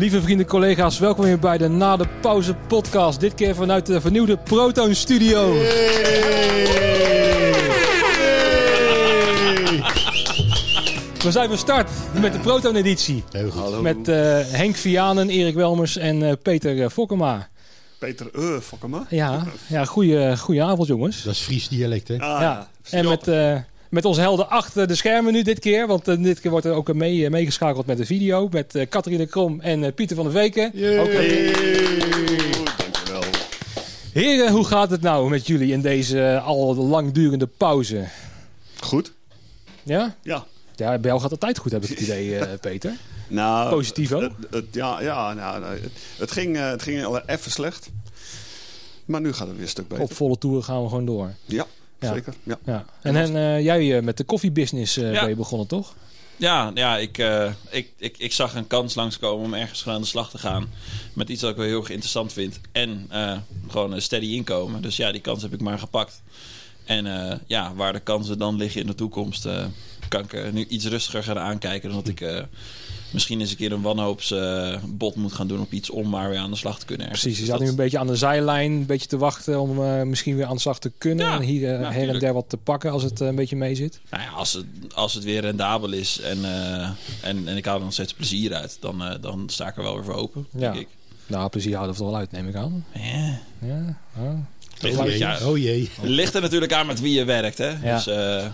Lieve vrienden, collega's, welkom weer bij de Na de Pauze podcast. Dit keer vanuit de vernieuwde Proton Studio. We zijn van start met de Proton editie. Heel goed. Hallo. Met eh, Henk Vianen, Erik Welmers en eh, Peter eh, Fokkema. Peter uh, Fokkema. Ja, ja goeie, goeie avond jongens. Dat is Fries dialect, hè? Ah, ja. En met, eh, met onze helden achter de schermen nu dit keer. Want eh, dit keer wordt er ook mee, eh, meegeschakeld met de video. Met eh Catharine Krom en Pieter van der Veken. Ook, eh, Dankjewel. Heren, hoe gaat het nou met jullie in deze al langdurende pauze? Goed? Ja? Ja. Ja, bij jou gaat altijd goed, heb ik het idee, Peter. Nou, Positivo? Het, het- ja, ja nou, nou, het, ging, het ging al even slecht. Maar nu gaat het weer een stuk beter. Op volle toeren gaan we gewoon door. Ja. Zeker. Ja. Ja. En, en eh, jij eh, met de koffiebusiness eh Ja. ben je begonnen, toch? Ja, ja ik, eh, ik, ik, ik zag een kans langskomen om ergens gewoon aan de slag te gaan. Met iets dat ik wel heel erg interessant vind. En eh, gewoon een steady inkomen. Dus ja, die kans heb ik maar gepakt. En eh, ja, waar de kansen dan liggen in de toekomst, eh, kan ik nu iets rustiger gaan aankijken. Dan dat ik eh, misschien eens een keer een wanhoopsbod moet gaan doen op iets om maar weer aan de slag te kunnen. ergens. Precies, je Dus zat nu dat- een beetje aan de zijlijn, een beetje te wachten om eh, misschien weer aan de slag te kunnen. Ja, en hier eh, her en der wat te pakken als het eh, een beetje mee zit. Nou ja, als het, als het weer rendabel is en, eh, en, en ik haal er nog steeds plezier uit, dan, eh, dan sta ik er wel weer voor open, Ja. denk ik. Nou, plezier houden we er wel uit, neem ik aan. Ja. Ja, ja. Ligt, Oh jee, ja, oh jee. ligt er natuurlijk aan met wie je werkt, hè? Ja. Dus, eh,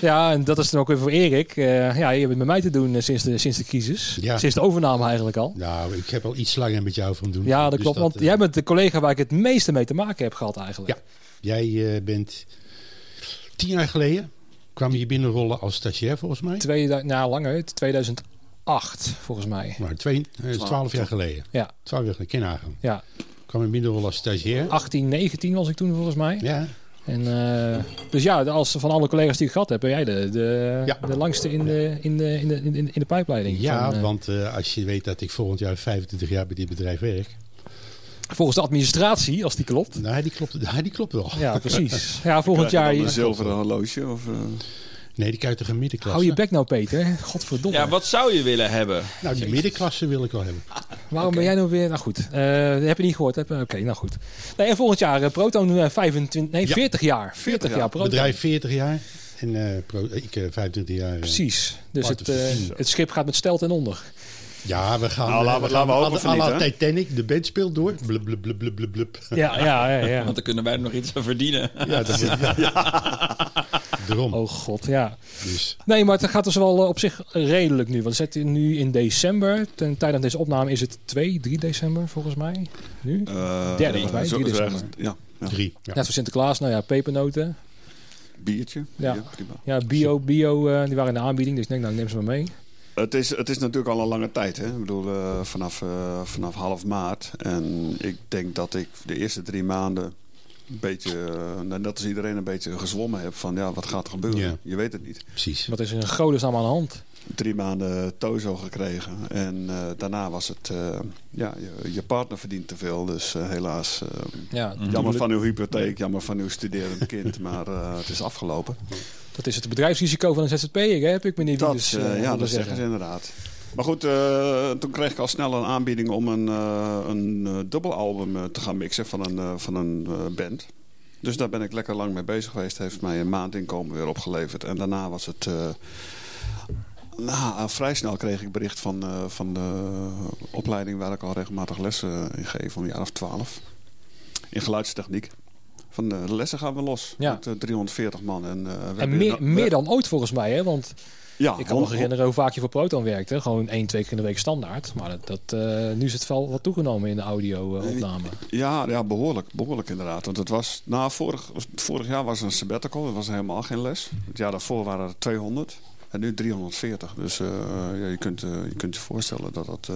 ja, en dat is dan ook weer voor Erik. Eh, ja, je hebt het met mij te doen eh, sinds, de, sinds de crisis. Ja. Sinds de overname eigenlijk al. Nou, ik heb al iets langer met jou van doen. Ja, dat Dus klopt. want jij bent de collega waar ik het meeste mee te maken heb gehad eigenlijk. Ja. Jij eh, bent tien jaar geleden kwam je binnenrollen als stagiair volgens mij. Twee, nou, langer, 2008 volgens mij. Maar twee, eh, twaalf jaar geleden. Ja, Twaalf jaar geleden, Kinhagen. ja. Kwam je binnenrollen als stagiair. 18, 19 was ik toen volgens mij. Ja, En, eh, dus ja, als van alle collega's die ik gehad heb, ben jij de, de, Ja. de langste in de, in de, in de, in de, in de pijpleiding. ja Van, eh, want eh, als je weet dat ik volgend jaar 25 jaar bij dit bedrijf werk. volgens de administratie, als die klopt. Nou, die klopt, nou, die klopt wel. Ja, precies. Ja, volgend jaar. een zilveren horloge? Of, eh, Nee, die krijgt toch een middenklasse? Hou je bek nou, Peter. Godverdomme. ja, wat zou je willen hebben? Nou, die middenklasse wil ik wel hebben. Waarom ben jij nou weer... Nou goed, eh, dat heb je niet gehoord. Oké, nou goed. Nee, en volgend jaar eh, Proton eh, 25... Nee, Ja. 40 jaar. 40 jaar, jaar. Proton. Bedrijf 40 jaar en eh, pro- ik eh, 25 jaar. eh. Precies. Dus het, eh, het schip gaat met stelt en onder. Ja, we gaan. Nou, eh, laten we- we laten we hopen van la niet, hè? Titanic, de band speelt door. Blub, blub, blub, blub, blub. Ja, ja, ja. ja. Want dan kunnen wij er nog iets aan verdienen. Ja, dat is Daarom. Oh god, ja. Dus, Nee, maar het gaat dus wel eh, op zich redelijk nu. Want we zitten nu in december. Ten tijde van deze opname is het 2, 3 december volgens mij. Nu? eh, Derde, volgens mij, zo- drie zo december. ergens- Ja, ja. drie. Ja. Net voor Sinterklaas, nou ja, pepernoten. Biertje. Ja. Bier, prima. Ja, bio, bio, eh, die waren in de aanbieding. Dus ik denk, nou, neem ze maar mee. Het is, het is natuurlijk al een lange tijd. Hè? Ik bedoel, eh, vanaf, eh, vanaf half maart. En ik denk dat ik de eerste drie maanden een beetje, eh, net als iedereen, een beetje gezwommen heb van ja, wat gaat er gebeuren? Ja. Je weet het niet. Precies. Wat is er in godesnaam aan de hand? Drie maanden tozo gekregen. En eh, daarna was het, eh, ja, je, je partner verdient te veel. Dus eh, helaas, eh, Ja, jammer van uw hypotheek, jammer van uw studerend kind. Maar eh, het is afgelopen. dat is het bedrijfsrisico van een ZZP'er, heb ik me niet Dat, dus, ja, dat zeggen ze inderdaad. Maar goed, eh, toen kreeg ik al snel een aanbieding om een, eh, een eh, dubbelalbum te gaan mixen van een, van een band. Dus daar ben ik lekker lang mee bezig geweest. Heeft mij een maand inkomen weer opgeleverd. En daarna was het... nou, vrij snel kreeg ik bericht van, van de opleiding waar ik al regelmatig lessen in geef, om een jaar of twaalf. In geluidstechniek. Van de lessen gaan we los. Ja. Met eh, 340 man. En, we En meer, meer dan ooit volgens mij, hè? Want ja, ik kan me herinneren hoe vaak je voor Proton werkte. Gewoon één, twee keer in de week standaard. Maar dat, dat, eh, nu is het wel wat toegenomen in de audio-opname. Ja, ja behoorlijk, behoorlijk inderdaad. Want het was, na vorig, vorig jaar was er een sabbatical, er was helemaal geen les. Het jaar daarvoor waren er 200 en nu 340. Dus eh, ja, je, kunt, eh, je kunt je voorstellen dat dat eh,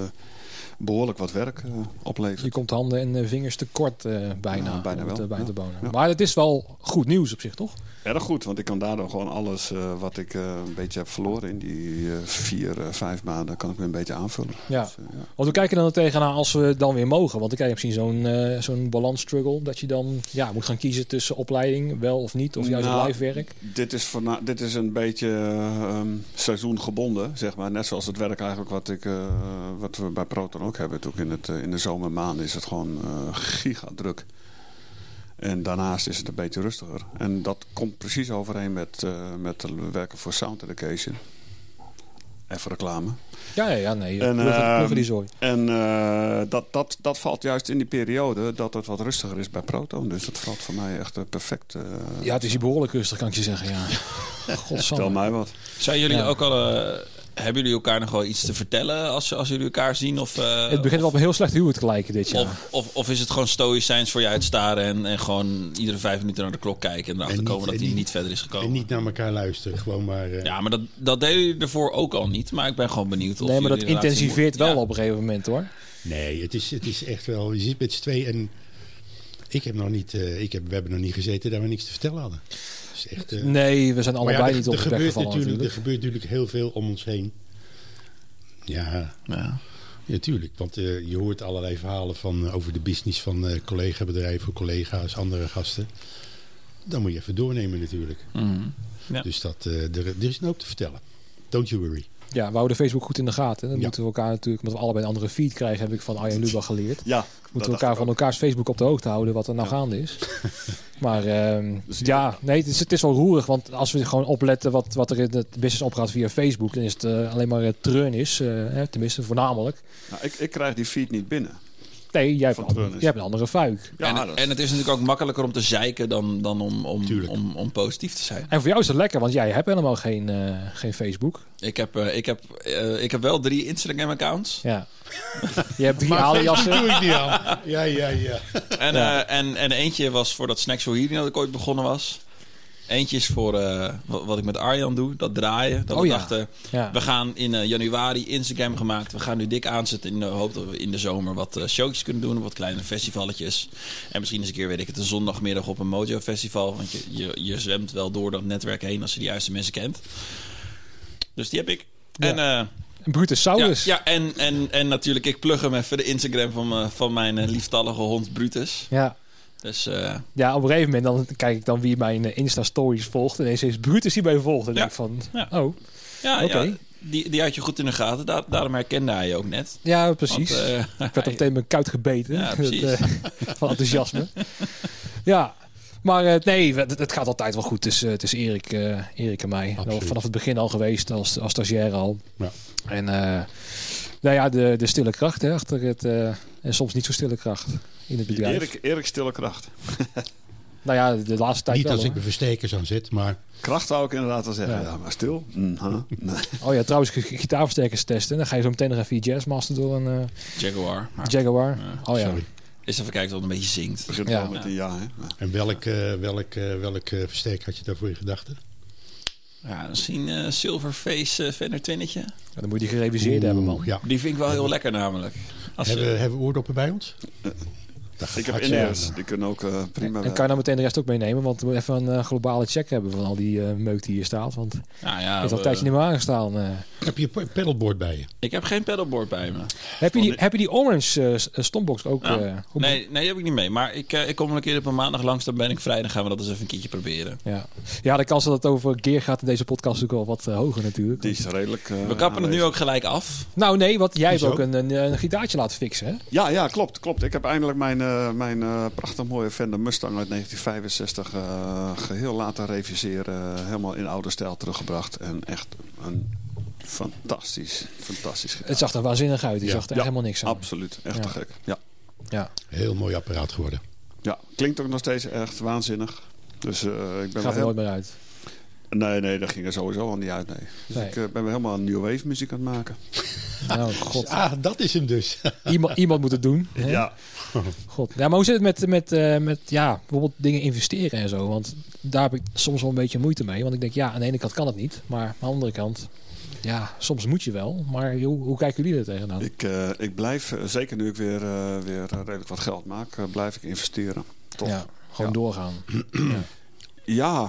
behoorlijk wat werk eh, oplevert. Je komt handen en eh, vingers tekort eh bijna, Ja, bijna om het, wel, eh, bij ja. te. Ja. Maar het is wel goed nieuws op zich, toch? Erg goed, want ik kan daardoor gewoon alles eh, wat ik eh, een beetje heb verloren in die eh, vier, vijf maanden, kan ik weer een beetje aanvullen. Ja. Dus, ja. Want we kijken dan er tegenaan als we dan weer mogen. Want ik krijg misschien zo'n zo'n balansstruggle. Dat je dan ja, moet gaan kiezen tussen opleiding, wel of niet. Of juist Nou, live werk. Dit is, voorna- dit is een beetje ehm, seizoengebonden, zeg maar. Net zoals het werk eigenlijk wat, ik, wat we bij Proton ook hebben. Ook in, het, in de zomermaanden is het gewoon eh giga druk. En daarnaast is het een beetje rustiger. En dat komt precies overeen met, eh, met het werken voor Sound Education. Even reclame. Ja, ja, ja nee. En, pluggen, ehm, pluggen die zooi. En eh, dat, dat, dat valt juist in die periode dat het wat rustiger is bij Proton. Dus dat valt voor mij echt eh, perfect. Ja, het is hier behoorlijk rustig, kan ik je zeggen. Ja. Stel mij wat. Zijn jullie Ja. ook al... hebben jullie elkaar nog wel iets te vertellen als, als jullie elkaar zien? Of, eh, Het begint wel op een heel slecht huwelijk te lijken dit jaar. Of, of, of is het gewoon stoïcijns voor je uitstaren en, en gewoon iedere vijf minuten naar de klok kijken en erachter niet- komen dat en hij niet- niet verder is gekomen? En niet naar elkaar luisteren. Gewoon maar... eh, Ja, maar dat, dat deden jullie ervoor ook al niet. Maar ik ben gewoon benieuwd of nee, maar dat intensiveert moet- wel Ja. op een gegeven moment hoor. Nee, het is, het is echt wel... Je zit met z'n tweeën en... Ik heb nog niet... eh, ik heb, we hebben nog niet gezeten dat we niks te vertellen hadden. Is echt... eh, Nee, we zijn maar allebei ja, niet er, op de weg gebeurt gevallen natuurlijk, natuurlijk. Er gebeurt natuurlijk heel veel om ons heen. Ja, Ja. natuurlijk. Want eh, je hoort allerlei verhalen van, eh, over de business van eh collega-bedrijven, collega's, andere gasten. Dan moet je even doornemen natuurlijk. Mhm. Ja. Dus dat, eh, er, er is een hoop te vertellen. Don't you worry. Ja, we houden Facebook goed in de gaten. Dan Ja. moeten we elkaar natuurlijk, omdat we allebei een andere feed krijgen, heb ik van Arjen Lubach geleerd. Ja, Moeten we elkaar van elkaars Facebook op de hoogte houden wat er nou gaande is. maar ehm, Dus ja, nee, het is, het is wel roerig. Want als we gewoon opletten wat, wat er in het business opgaat via Facebook, dan is het eh, alleen maar uh, treun is. eh, hè, tenminste, voornamelijk. Nou, ik, ik krijg die feed niet binnen. Nee, jij hebt, een, jij hebt een andere fuik. Ja, en, dat- en het is natuurlijk ook makkelijker om te zeiken dan, dan om, om, om, om positief te zijn. En voor jou is het lekker, want jij hebt helemaal geen, eh, geen Facebook. Ik heb, eh, ik, heb, eh, ik heb wel drie Instagram-accounts. Ja. Je hebt drie aliasen. doe ik niet aan. Ja, ja, ja. En, Ja. eh, en, en eentje was voor dat Snacks for Healing dat ik ooit begonnen was. Eentje is voor eh, wat, wat ik met Arjan doe, dat draaien. Dat Oh we ja. dachten, Ja. we gaan in eh, januari Instagram gemaakt. We gaan nu dik aanzetten in de hoop dat we in de zomer wat eh, showtjes kunnen doen. Wat kleine festivalletjes. En misschien eens een keer, weet ik het, een zondagmiddag op een Mojo Festival. Want je, je, je zwemt wel door dat netwerk heen als je de juiste mensen kent. Dus die heb ik. Ja. En, Brutus Saurus. ja en, en, en natuurlijk, ik plug hem even de Instagram van, van mijn lieftallige hond Brutus. Ja. Dus eh, Ja, op een gegeven moment dan kijk ik dan wie mijn Insta-stories volgt. En ineens is Brutus hierbij volgt. En Ja. denk ik van, Ja. oh, ja, Oké. ja die, die had je goed in de gaten. Daar, daarom herkende hij je ook net. ja, precies. Want, eh, ik werd er meteen mijn kuit gebeten. Ja, precies. Dat, eh, van enthousiasme. ja, maar eh, nee, het, het gaat altijd wel goed tussen, tussen Erik, eh, Erik en mij. Absoluut. Vanaf het begin al geweest, als, als stagiaire al. Ja. En eh, nou ja, de, de stille kracht hè, achter het... eh, en soms niet zo stille kracht in het bedrijf. Erik, Erik Stille Kracht. Nou ja, de laatste tijd Niet wel. als ik mijn verstekers aan zet, maar Kracht zou ik inderdaad wel zeggen. Ja. Ja, maar stil. Nee. Oh ja, trouwens, gi- gitaarversterkers testen. Dan ga je zo meteen nog even je Jazzmaster door een eh, Jaguar. Maar Jaguar. Ja, oh ja. sorry. Eens even kijken of het een beetje zingt. begint Ja. wel met een ja. Hè? En welk, eh, welk, welk versterker had je daarvoor in gedachten? Ja, misschien eh Silverface uh, Fender Twinnetje. Ja, dan moet je die gereviseerd hebben, man. Ja. Die vind ik wel heel lekker namelijk. Als, Hebben, eh, hebben we oordoppen bij ons? Ik heb Indiërs. Die kunnen ook eh, prima En kan je werken. nou meteen de rest ook meenemen? Want we moeten even een eh, globale check hebben van al die eh, meuk die hier staat. Want het nou ja, is al een tijdje niet meer aangestaan. eh. Heb je een pedalboard bij je? ik heb geen pedalboard bij me. heb, je die, heb je die orange s- stompbox ook? Ja. Nee, nee, die heb ik niet mee. Maar ik, eh, ik kom een keer op een maandag langs. Dan ben ik vrij. Dan gaan we dat eens even een keertje proberen. Ja. ja, de kans dat het over gear gaat in deze podcast is ook wel wat hoger natuurlijk. Die is redelijk. eh, We kappen het nu ook gelijk af. Nou nee, want jij hebt ook een, een, een gitaartje laten fixen, hè? Ja, ja, klopt, klopt. Ik heb eindelijk mijn, eh, mijn eh, prachtig mooie Fender Mustang uit 1965 eh, geheel laten reviseren. helemaal in oude stijl teruggebracht. En echt een fantastisch, fantastisch. Het zag er waanzinnig uit. Die Ja. zag er Ja, helemaal niks aan. Absoluut, echt te gek. Ja. Ja. Heel mooi apparaat geworden. ja, klinkt ook nog steeds echt waanzinnig. Dus eh, ik ben Gaat er heel... nooit meer uit. Nee, nee, dat ging er sowieso al niet uit, nee. Dus Nee. ik eh, ben wel helemaal new wave muziek aan het maken. Nou, god. Ah, dat is hem dus. Iemand, iemand moet het doen. hè? Ja, God. Ja, maar hoe zit het met, met, eh, met ja, bijvoorbeeld dingen investeren en zo? Want daar heb ik soms wel een beetje moeite mee. Want ik denk, ja, aan de ene kant kan het niet. Maar aan de andere kant, ja, soms moet je wel. Maar hoe, hoe kijken jullie er tegenaan? ik, eh, ik blijf, zeker nu ik weer, eh, weer redelijk wat geld maak, blijf ik investeren. Toch? Ja, gewoon Ja. doorgaan. Ja,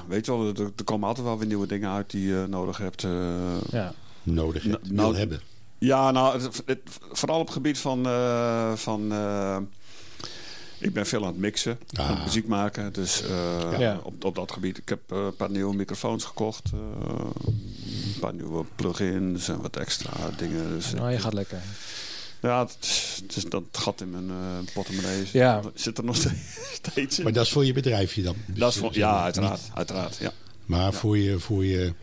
weet je wel, er, er komen altijd wel weer nieuwe dingen uit die je nodig hebt. eh. Ja. Nodig hebt, Nou, wil hebben. ja, nou, het, het- vooral op het gebied van... eh, van eh, ik ben veel aan het mixen, Ah. aan het muziek maken. Dus eh, Ja. op, op dat gebied. Ik heb eh, een paar nieuwe microfoons gekocht. eh, een paar nieuwe plugins en wat extra dingen. Dus Nou, je gaat lekker. Ja, het is, het is dat gat in mijn eh portemonnee is- Ja. zit er nog steeds in. Maar dat is voor je bedrijfje dan? Dus, Dat is voor, ja, niet- uiteraard. uiteraard ja. Maar voor je, voor je...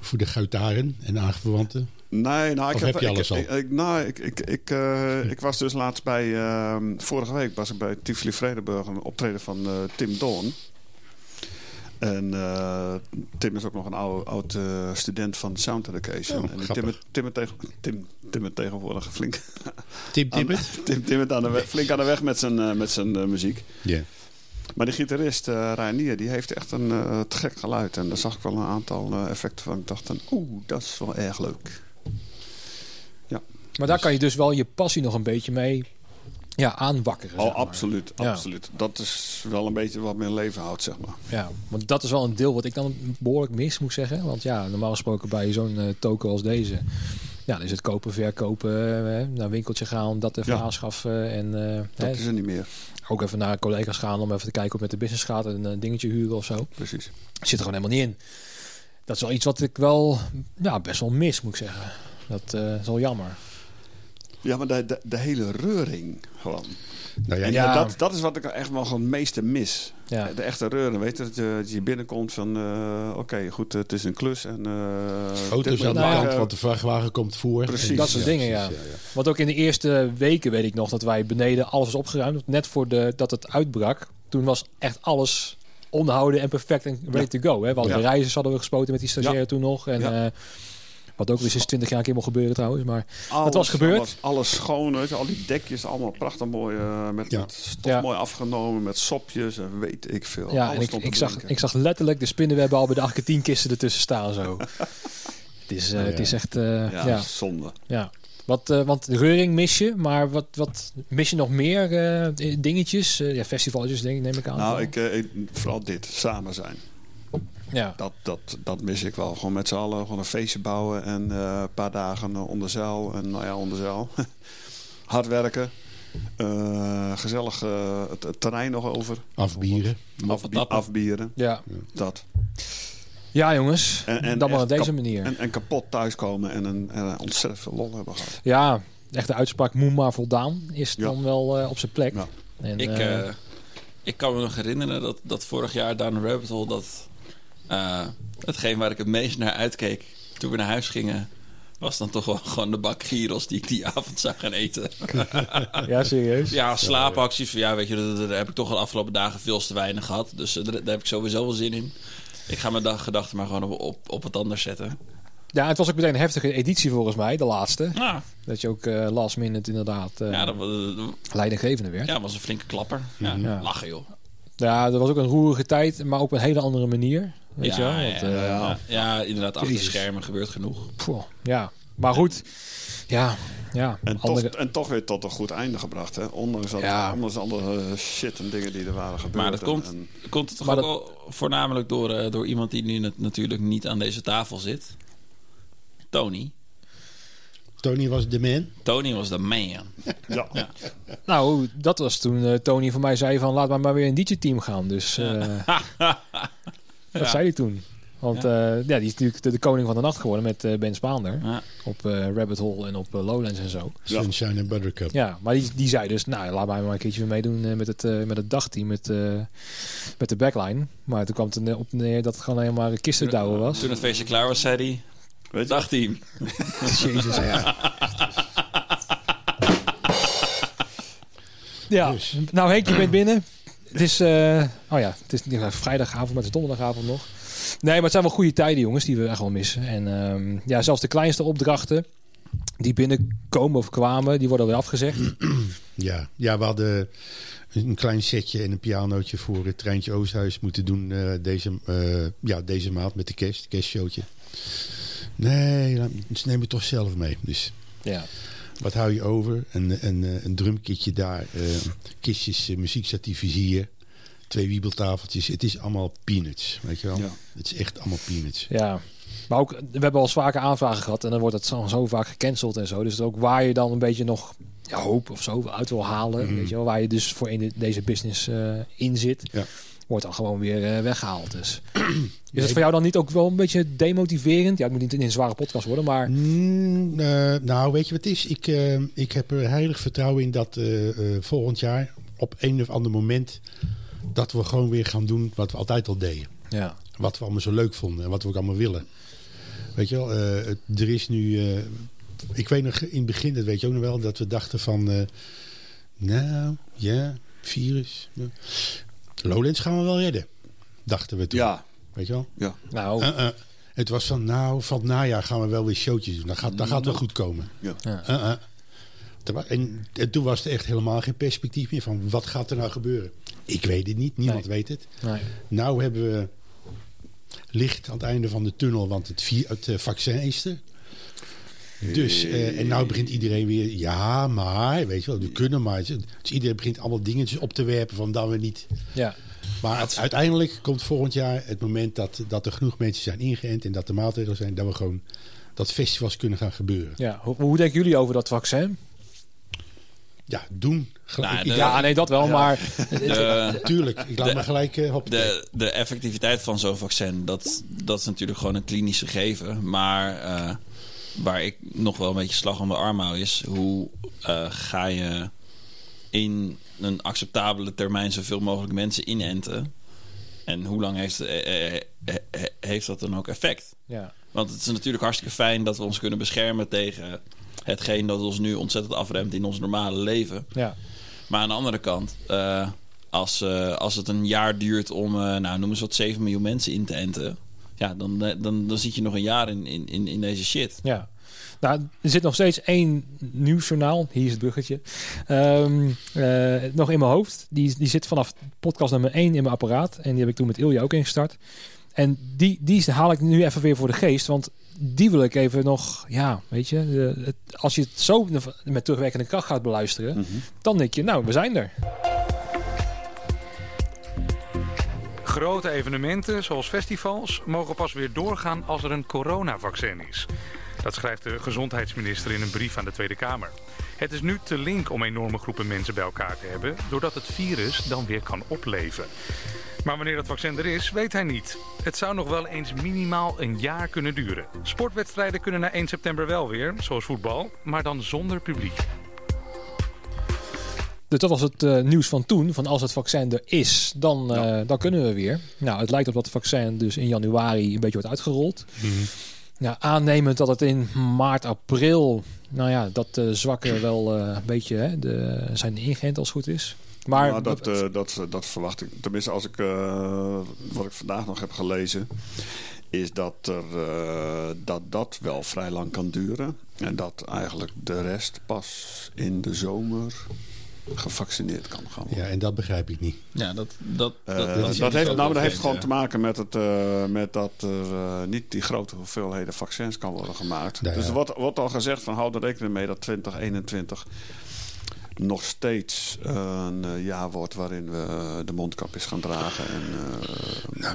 Voor de guitaren en aanverwanten? Nee, nou, ik Of heb je ik, alles al? Ik, ik- nou, ik, ik, ik, eh, ik was dus laatst bij... ehm, vorige week was ik bij Tivoli Vredenburg een optreden van eh, Tim Doorn. En eh, Tim is ook nog een oude, oud eh, student van Sound Education. Oh, en die. Tim, Tim, Tim, tegenwoordig flink Tim Tippet? Tim, aan de weg, flink aan de weg met zijn, eh, met zijn muziek. Ja. Maar die gitarist uh, Reinier, die heeft echt een te gek geluid. En daar zag ik wel een aantal effecten van. Ik dacht dan, oeh, dat is wel erg leuk. Maar daar kan je dus wel je passie nog een beetje mee ja, aanwakkeren. Oh, maar. absoluut, Ja. absoluut. Dat is wel een beetje wat mijn leven houdt, zeg maar. Ja, want dat is wel een deel wat ik dan behoorlijk mis, moet zeggen. Want ja, normaal gesproken bij zo'n eh, token als deze... Ja, dan is het kopen, verkopen, eh, naar een winkeltje gaan, dat even Ja. aanschaffen. En eh, Dat hè, is er niet meer, ook even naar collega's gaan om even te kijken hoe het met de business gaat. En een dingetje huren of zo. precies. Zit er gewoon helemaal niet in. Dat is wel iets wat ik wel ja, best wel mis, moet ik zeggen. Dat eh, is wel jammer. Ja, maar de, de, de hele reuring gewoon. Nou ja, En Ja. dat, dat is wat ik echt wel gewoon het meeste mis. Ja. De echte reuring, weet je, dat je, dat je binnenkomt van... eh, Oké, goed, het is een klus en... eh Auto's dit aan de kant, want de vrachtwagen komt voor. Precies. En- Dat soort dingen, ja. Want ook in de eerste weken weet ik nog dat wij beneden alles was opgeruimd. Net voor de, dat het uitbrak, toen was echt alles onderhouden en perfect en ready to go. Hè? We hadden Ja. de reizigers hadden we gespoten met die stagiair Ja. toen nog. En, Ja. eh, wat ook weer sinds 20 jaar een keer mocht gebeuren trouwens. Maar Alles, was gebeurd. Alles, alles schoon, weet je, al die dekjes allemaal prachtig mooi, eh, met, Ja. met stof Ja. mooi afgenomen, met sopjes en weet ik veel. ja, Alles en ik, zag, ik zag letterlijk de spinnenwebben al bij de 18 kisten ertussen staan zo. het, is, eh, Ja. het is echt... eh, ja, ja. zonde. Ja. Wat, eh, want de reuring mis je, maar wat, wat mis je nog meer eh, dingetjes? Eh, ja, festivalletjes denk ik, neem ik aan. Nou, ik, eh, ik- vooral dit, samen zijn. Ja. Dat, dat, dat mis ik wel. Gewoon met z'n allen gewoon een feestje bouwen en eh, een paar dagen eh, onder zeil. En nou ja, onder zeil. Hard werken. Eh, gezellig eh, het, het terrein nog over. Afbieren. Afbieren. Ja. Dat. ja, jongens. En, en dan maar op deze manier. En, en kapot thuiskomen en, een, en een ontzettend veel lol hebben gehad. ja, echt de uitspraak moe maar voldaan is Ja. dan wel eh, op zijn plek. Ja. En, Ik, ik kan me nog herinneren dat, dat vorig jaar Down Rabbit Hole... dat eh, hetgeen waar ik het meest naar uitkeek toen we naar huis gingen... was dan toch wel gewoon de bak gyros die ik die avond zou gaan eten. ja, serieus. Ja, slaapacties. Ja, weet je, daar, heb ik toch de afgelopen dagen veel te weinig gehad. Dus eh, daar, daar heb ik sowieso wel zin in. Ik ga mijn dag, gedachten maar gewoon op, op, op wat anders zetten. Ja, het was ook meteen een heftige editie volgens mij, de laatste. Ah, Dat je ook eh, last minute inderdaad eh ja, dat, dat- leidinggevende werd. ja, was een flinke klapper. Ja, Ja. Lachen, joh. Ja, dat was ook een roerige tijd, maar op een hele andere manier. Weet je wel? ja, Want, ja, eh, ja. Ja, inderdaad, achter de schermen gebeurt genoeg. ja, maar goed. Ja, ja. En, andere- toch, en toch weer tot een goed einde gebracht. Hè? Ondanks, dat, Ja. ondanks alle eh, shit en dingen die er waren gebeurd. Maar dat En- komt, en- komt het toch Maar ook dat- wel voornamelijk door, eh, door iemand die nu nat- natuurlijk niet aan deze tafel zit. Tony. Tony was de man. Tony was de man. ja. Ja. Nou, dat was toen eh, Tony voor mij zei van laat maar maar weer een DJ-team gaan. Dus eh, dat Ja. zei hij toen. Want ja. ja, die is natuurlijk de, de koning van de nacht geworden met eh, Ben Spaander. Ja. Op eh, Rabbit Hole en op Lowlands en zo. Ja. Sunshine en Buttercup. Ja, maar die, die zei dus, nou laat mij maar een keertje weer meedoen eh, met, het, met het dagteam, met, eh, met de backline. Maar toen kwam het er op neer dat het gewoon alleen maar een kistendouwen was. Toen het feestje klaar was, zei hij... Weet je? Dagteam. Jezus, ja. ja, Dus. nou Henk, je bent binnen. Het is, eh, oh ja, het is niet vrijdagavond, maar het is donderdagavond nog. Nee, maar het zijn wel goede tijden, jongens, die we echt wel missen. En ehm, ja, zelfs de kleinste opdrachten die binnenkomen of kwamen, die worden weer afgezegd. Ja. ja, we hadden een klein setje en een pianootje voor het Treintje Oosthuis moeten doen eh, deze, eh, ja, deze maand met de kerst, kerstshowtje. Nee, ze nemen het toch zelf mee. Dus Ja, wat hou je over? Een, een, eh, een drumkitje daar, eh, kistjes uh, muziekstatiefjes hier, twee wiebeltafeltjes. Het is allemaal peanuts, weet je wel? Ja. Het is echt allemaal peanuts. ja. Maar ook, we hebben al vaker aanvragen gehad en dan wordt het zo, zo vaak gecanceld en zo. Dus ook waar je dan een beetje nog ja, hoop of zo uit wil halen, Mhm. weet je wel, waar je dus voor in de- deze business eh, in zit. Ja. Wordt dan gewoon weer eh, weggehaald. Dus. Is het voor jou dan niet ook wel een beetje demotiverend? Ja, het moet niet in een zware podcast worden, maar Mm, eh, nou, weet je wat het is? Ik, eh, ik heb er heilig vertrouwen in dat volgend jaar op een of ander moment dat we gewoon weer gaan doen wat we altijd al deden. ja. Wat we allemaal zo leuk vonden en wat we ook allemaal willen. Weet je wel, het- er is nu... ik weet nog in het begin, dat weet je ook nog wel, dat we dachten van... nou, ja, virus. Lowlands gaan we wel redden. Dachten we toen. Ja, Weet je wel? ja. Nou, Uh, uh. Het was van, nou, van het najaar gaan we wel weer showtjes doen. Dat gaat, dat gaat wel goed komen. ja. Uh, uh. Er wa- En, en toen was er echt helemaal geen perspectief meer van wat gaat er nou gebeuren. Ik weet het niet, niemand weet het. Nee. Nou hebben we licht aan het einde van de tunnel, want het, het eh, vaccin is er. Dus, eh, en nou begint iedereen weer, ja, maar, weet je wel, we kunnen maar. Dus iedereen begint allemaal dingetjes op te werpen van dat we niet. ja. Maar het- uiteindelijk komt volgend jaar het moment dat, dat er genoeg mensen zijn ingeënt en dat de maatregelen zijn, dat we gewoon dat festivals kunnen gaan gebeuren. ja. Hoe, hoe denken jullie over dat vaccin? Ja, doen. Nou, de- Ja, nee, dat wel, maar De, Tuurlijk, ik laat de- me gelijk uh, op. de, de effectiviteit van zo'n vaccin, dat, dat is natuurlijk gewoon een klinisch gegeven. Maar eh, waar ik nog wel een beetje slag om de arm hou is... hoe eh, ga je in een acceptabele termijn zoveel mogelijk mensen inenten... En hoe lang heeft, eh, eh, heeft dat dan ook effect? ja. Want het is natuurlijk hartstikke fijn dat we ons kunnen beschermen tegen hetgeen dat ons nu ontzettend afremt in ons normale leven. Ja. Maar aan de andere kant, als, als het een jaar duurt om, eh, nou noem eens wat, 7 miljoen mensen in te enten. Ja, dan, eh, dan, dan zit je nog een jaar in, in, in, in deze shit. Ja. Nou, er zit nog steeds één nieuwsjournaal. Hier is het bruggetje. Ehm, eh, nog in mijn hoofd. Die, die zit vanaf podcast nummer 1 in mijn apparaat. En die heb ik toen met Ilja ook ingestart. En die, die haal ik nu even weer voor de geest. Want die wil ik even nog... Ja, weet je. de- het- als je het zo met terugwerkende kracht gaat beluisteren... dan denk je, nou, we zijn er. Grote evenementen, zoals festivals, mogen pas weer doorgaan als er een coronavaccin is. Dat schrijft de gezondheidsminister in een brief aan de Tweede Kamer. Het is nu te link om enorme groepen mensen bij elkaar te hebben, doordat het virus dan weer kan opleven. Maar wanneer dat vaccin er is, weet hij niet. Het zou nog wel eens minimaal een jaar kunnen duren. Sportwedstrijden kunnen na 1 september wel weer, zoals voetbal, maar dan zonder publiek. Dus dat was het eh, nieuws van toen. Van als het vaccin er is, dan, eh, dan kunnen we weer. Nou, het lijkt op dat het vaccin dus in januari een beetje wordt uitgerold. Nou, aannemend dat het in maart, april, nou ja, dat de zwakken wel eh, een beetje hè, de, zijn ingeënt als het goed is. Maar Maar dat, eh, dat, dat verwacht ik. Tenminste, als ik, eh, wat ik vandaag nog heb gelezen, is dat, er, eh, dat dat wel vrij lang kan duren. En dat eigenlijk de rest pas in de zomer gevaccineerd kan gaan worden. Ja, en dat begrijp ik niet. Ja, dat, dat, Eh, dat, dat, dat, heeft, nou, dat heeft gewoon ja. te maken met, het, eh, met dat er eh, niet die grote hoeveelheden vaccins kan worden gemaakt. Nou ja. Dus er wordt, wordt al gezegd van hou er rekening mee dat 2021 nog steeds een eh, jaar wordt waarin we eh, de mondkapjes gaan dragen. En, eh,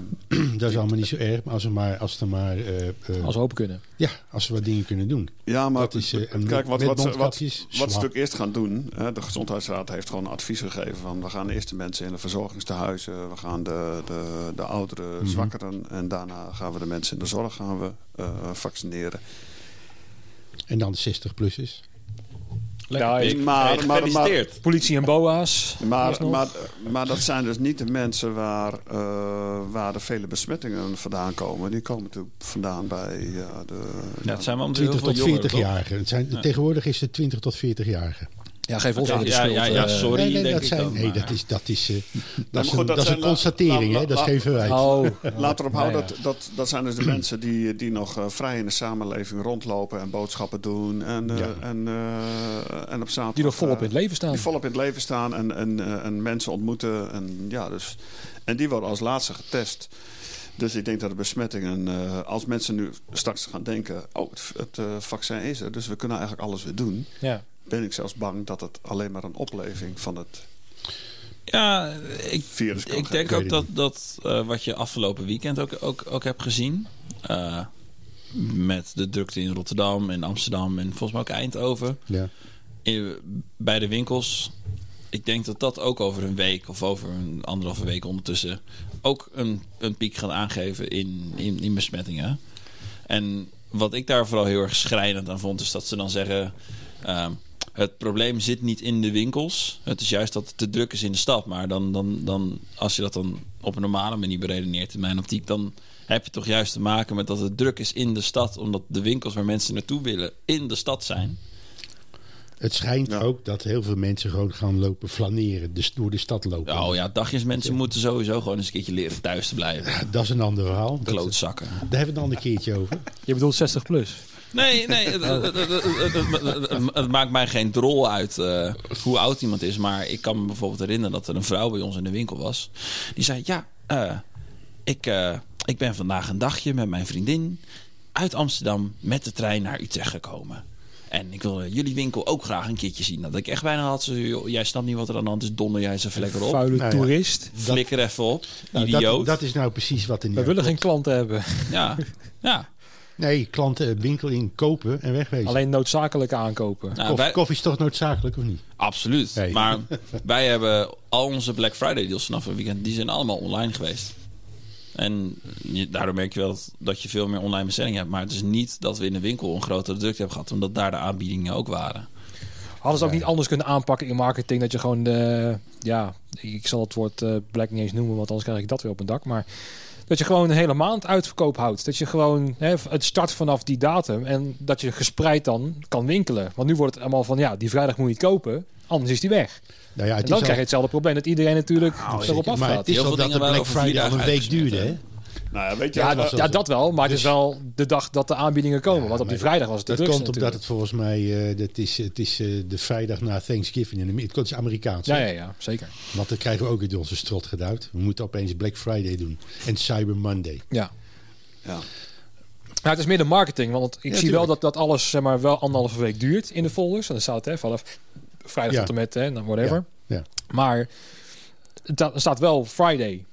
dat is allemaal niet zo erg, maar als er maar, als er maar eh, eh, als we open kunnen. ja, als we wat dingen kunnen doen. ja, maar Dat is, eh, kijk, wat, wat, ze- wat, wat ze natuurlijk eerst gaan doen. Hè, de Gezondheidsraad heeft gewoon advies gegeven van we gaan eerst de mensen in de verzorgingstehuizen, we gaan de, de, de ouderen, Mhm. zwakkeren en daarna gaan we de mensen in de zorg gaan we, eh, vaccineren. En dan de 60-plussers. Lekker Ja, ik- maar- Hey, maar- maar-. Politie en BOA's. Maar, maar, maar dat zijn dus niet de mensen waar, eh, waar de vele besmettingen vandaan komen. Die komen natuurlijk vandaan bij ja, de... Ja, het zijn wel heel 20 veel tot jongeren, 40 toch? jarigen. Het zijn, Ja. Tegenwoordig is het 20 tot 40 jarigen. Ja, geef ons Ja, even de ja, schuld. ja, ja, eh. sorry. nee, nee, denk dat, ik zijn, dan, nee, dat is, dat is, eh, dat is, goed, een, dat dat is zijn een la- constatering, la- hè? dat geen verwijt. Oh, Laat erop houden, Ja, ja. dat, dat, dat zijn dus de mensen die, die nog eh, vrij in de samenleving rondlopen en boodschappen doen. En, eh, Ja. en, eh, en op zaterdag... Die nog volop in eh, het leven staan. Die volop in het leven staan en, en, eh, en mensen ontmoeten. En, ja, dus, en die worden als laatste getest. Dus ik denk dat de besmettingen, eh, als mensen nu straks gaan denken... oh, het, het eh, vaccin is er, dus we kunnen eigenlijk alles weer doen... Ja. Ben ik zelfs bang dat het alleen maar een opleving van het Ja, ik, virus kan ik denk ook dat, dat eh, wat je afgelopen weekend ook, ook, ook hebt gezien. eh, met de drukte in Rotterdam en Amsterdam en volgens mij ook Eindhoven. Ja. In, bij de winkels ik denk dat dat ook over een week of over een anderhalve week ondertussen ook een, een piek gaat aangeven in, in, in besmettingen. En wat ik daar vooral heel erg schrijnend aan vond, is dat ze dan zeggen. ehm, het probleem zit niet in de winkels. Het is juist dat het te druk is in de stad. Maar dan, dan, dan, als je dat dan op een normale manier beredeneert, in mijn optiek, dan heb je toch juist te maken met dat het druk is in de stad. Omdat de winkels waar mensen naartoe willen in de stad zijn. Het schijnt Ja. ook dat heel veel mensen gewoon gaan lopen flaneren. Dus door de stad lopen. Oh ja, dagjes mensen moeten sowieso gewoon eens een keertje leren thuis te blijven. Dat is een ander verhaal. Dat, daar Klootzakken. hebben we het dan een keertje over. Je bedoelt 60 plus. Nee, nee, het, maakt mij geen drol uit eh, hoe oud iemand is. Maar ik kan me bijvoorbeeld herinneren dat er een vrouw bij ons in de winkel was. Die zei, ja, eh, ik, eh, ik ben vandaag een dagje met mijn vriendin uit Amsterdam met de trein naar Utrecht gekomen. En ik wil jullie winkel ook graag een keertje zien. Dat ik echt bijna had, zo, joh, jij snapt niet wat er aan de hand is, donder jij eens even lekker op. Vuile Nou ja. toerist. Flikker even op, Nou, idioot. dat, dat is nou precies wat er niet We willen geen klanten hebben. Ja, ja. Nee, klanten een winkel in kopen en wegwezen. Alleen noodzakelijke aankopen. Nou, Koffie, wij- koffie is toch noodzakelijk of niet? Absoluut. Hey. Maar wij hebben al onze Black Friday deals vanaf het weekend, die zijn allemaal online geweest. En je, daardoor merk je wel dat, dat je veel meer online bestellingen hebt. Maar het is niet dat we in de winkel een grotere drukte hebben gehad, omdat daar de aanbiedingen ook waren. Hadden ze ook niet anders kunnen aanpakken in marketing dat je gewoon de, ja, ik zal het woord eh, black niet eens noemen, want anders krijg ik dat weer op mijn dak. Maar dat je gewoon een hele maand uitverkoop houdt. Dat je gewoon hè, het start vanaf die datum en dat je gespreid dan kan winkelen. Want nu wordt het allemaal van, ja, die vrijdag moet je het kopen, anders is die weg. Nou ja, En dan is krijg je hetzelfde probleem dat iedereen natuurlijk erop zeker, maar afgaat. het is Heel veel dat de dingen Black Friday al een week duurde? Nou ja, weet je Ja, wat- was ja, wel dat wel. Maar het is wel de dag dat de aanbiedingen komen. want op die vrijdag was het de Dat drukste komt omdat het volgens mij, eh, dat is, het is eh, de vrijdag na Thanksgiving. In Amerika. Het is Amerikaans. Ja, ja, ja, zeker. Want dan krijgen we ook uit onze strot geduwd. We moeten opeens Black Friday doen. En Cyber Monday. Ja. ja. Nou, het is meer de marketing. Want ik Ja, zie wel dat, dat alles zeg maar, wel anderhalve week duurt in de folders. En dan staat het hè, vanaf vrijdag Ja. tot en met, hè, dan whatever. Ja, ja. Maar er staat wel Friday.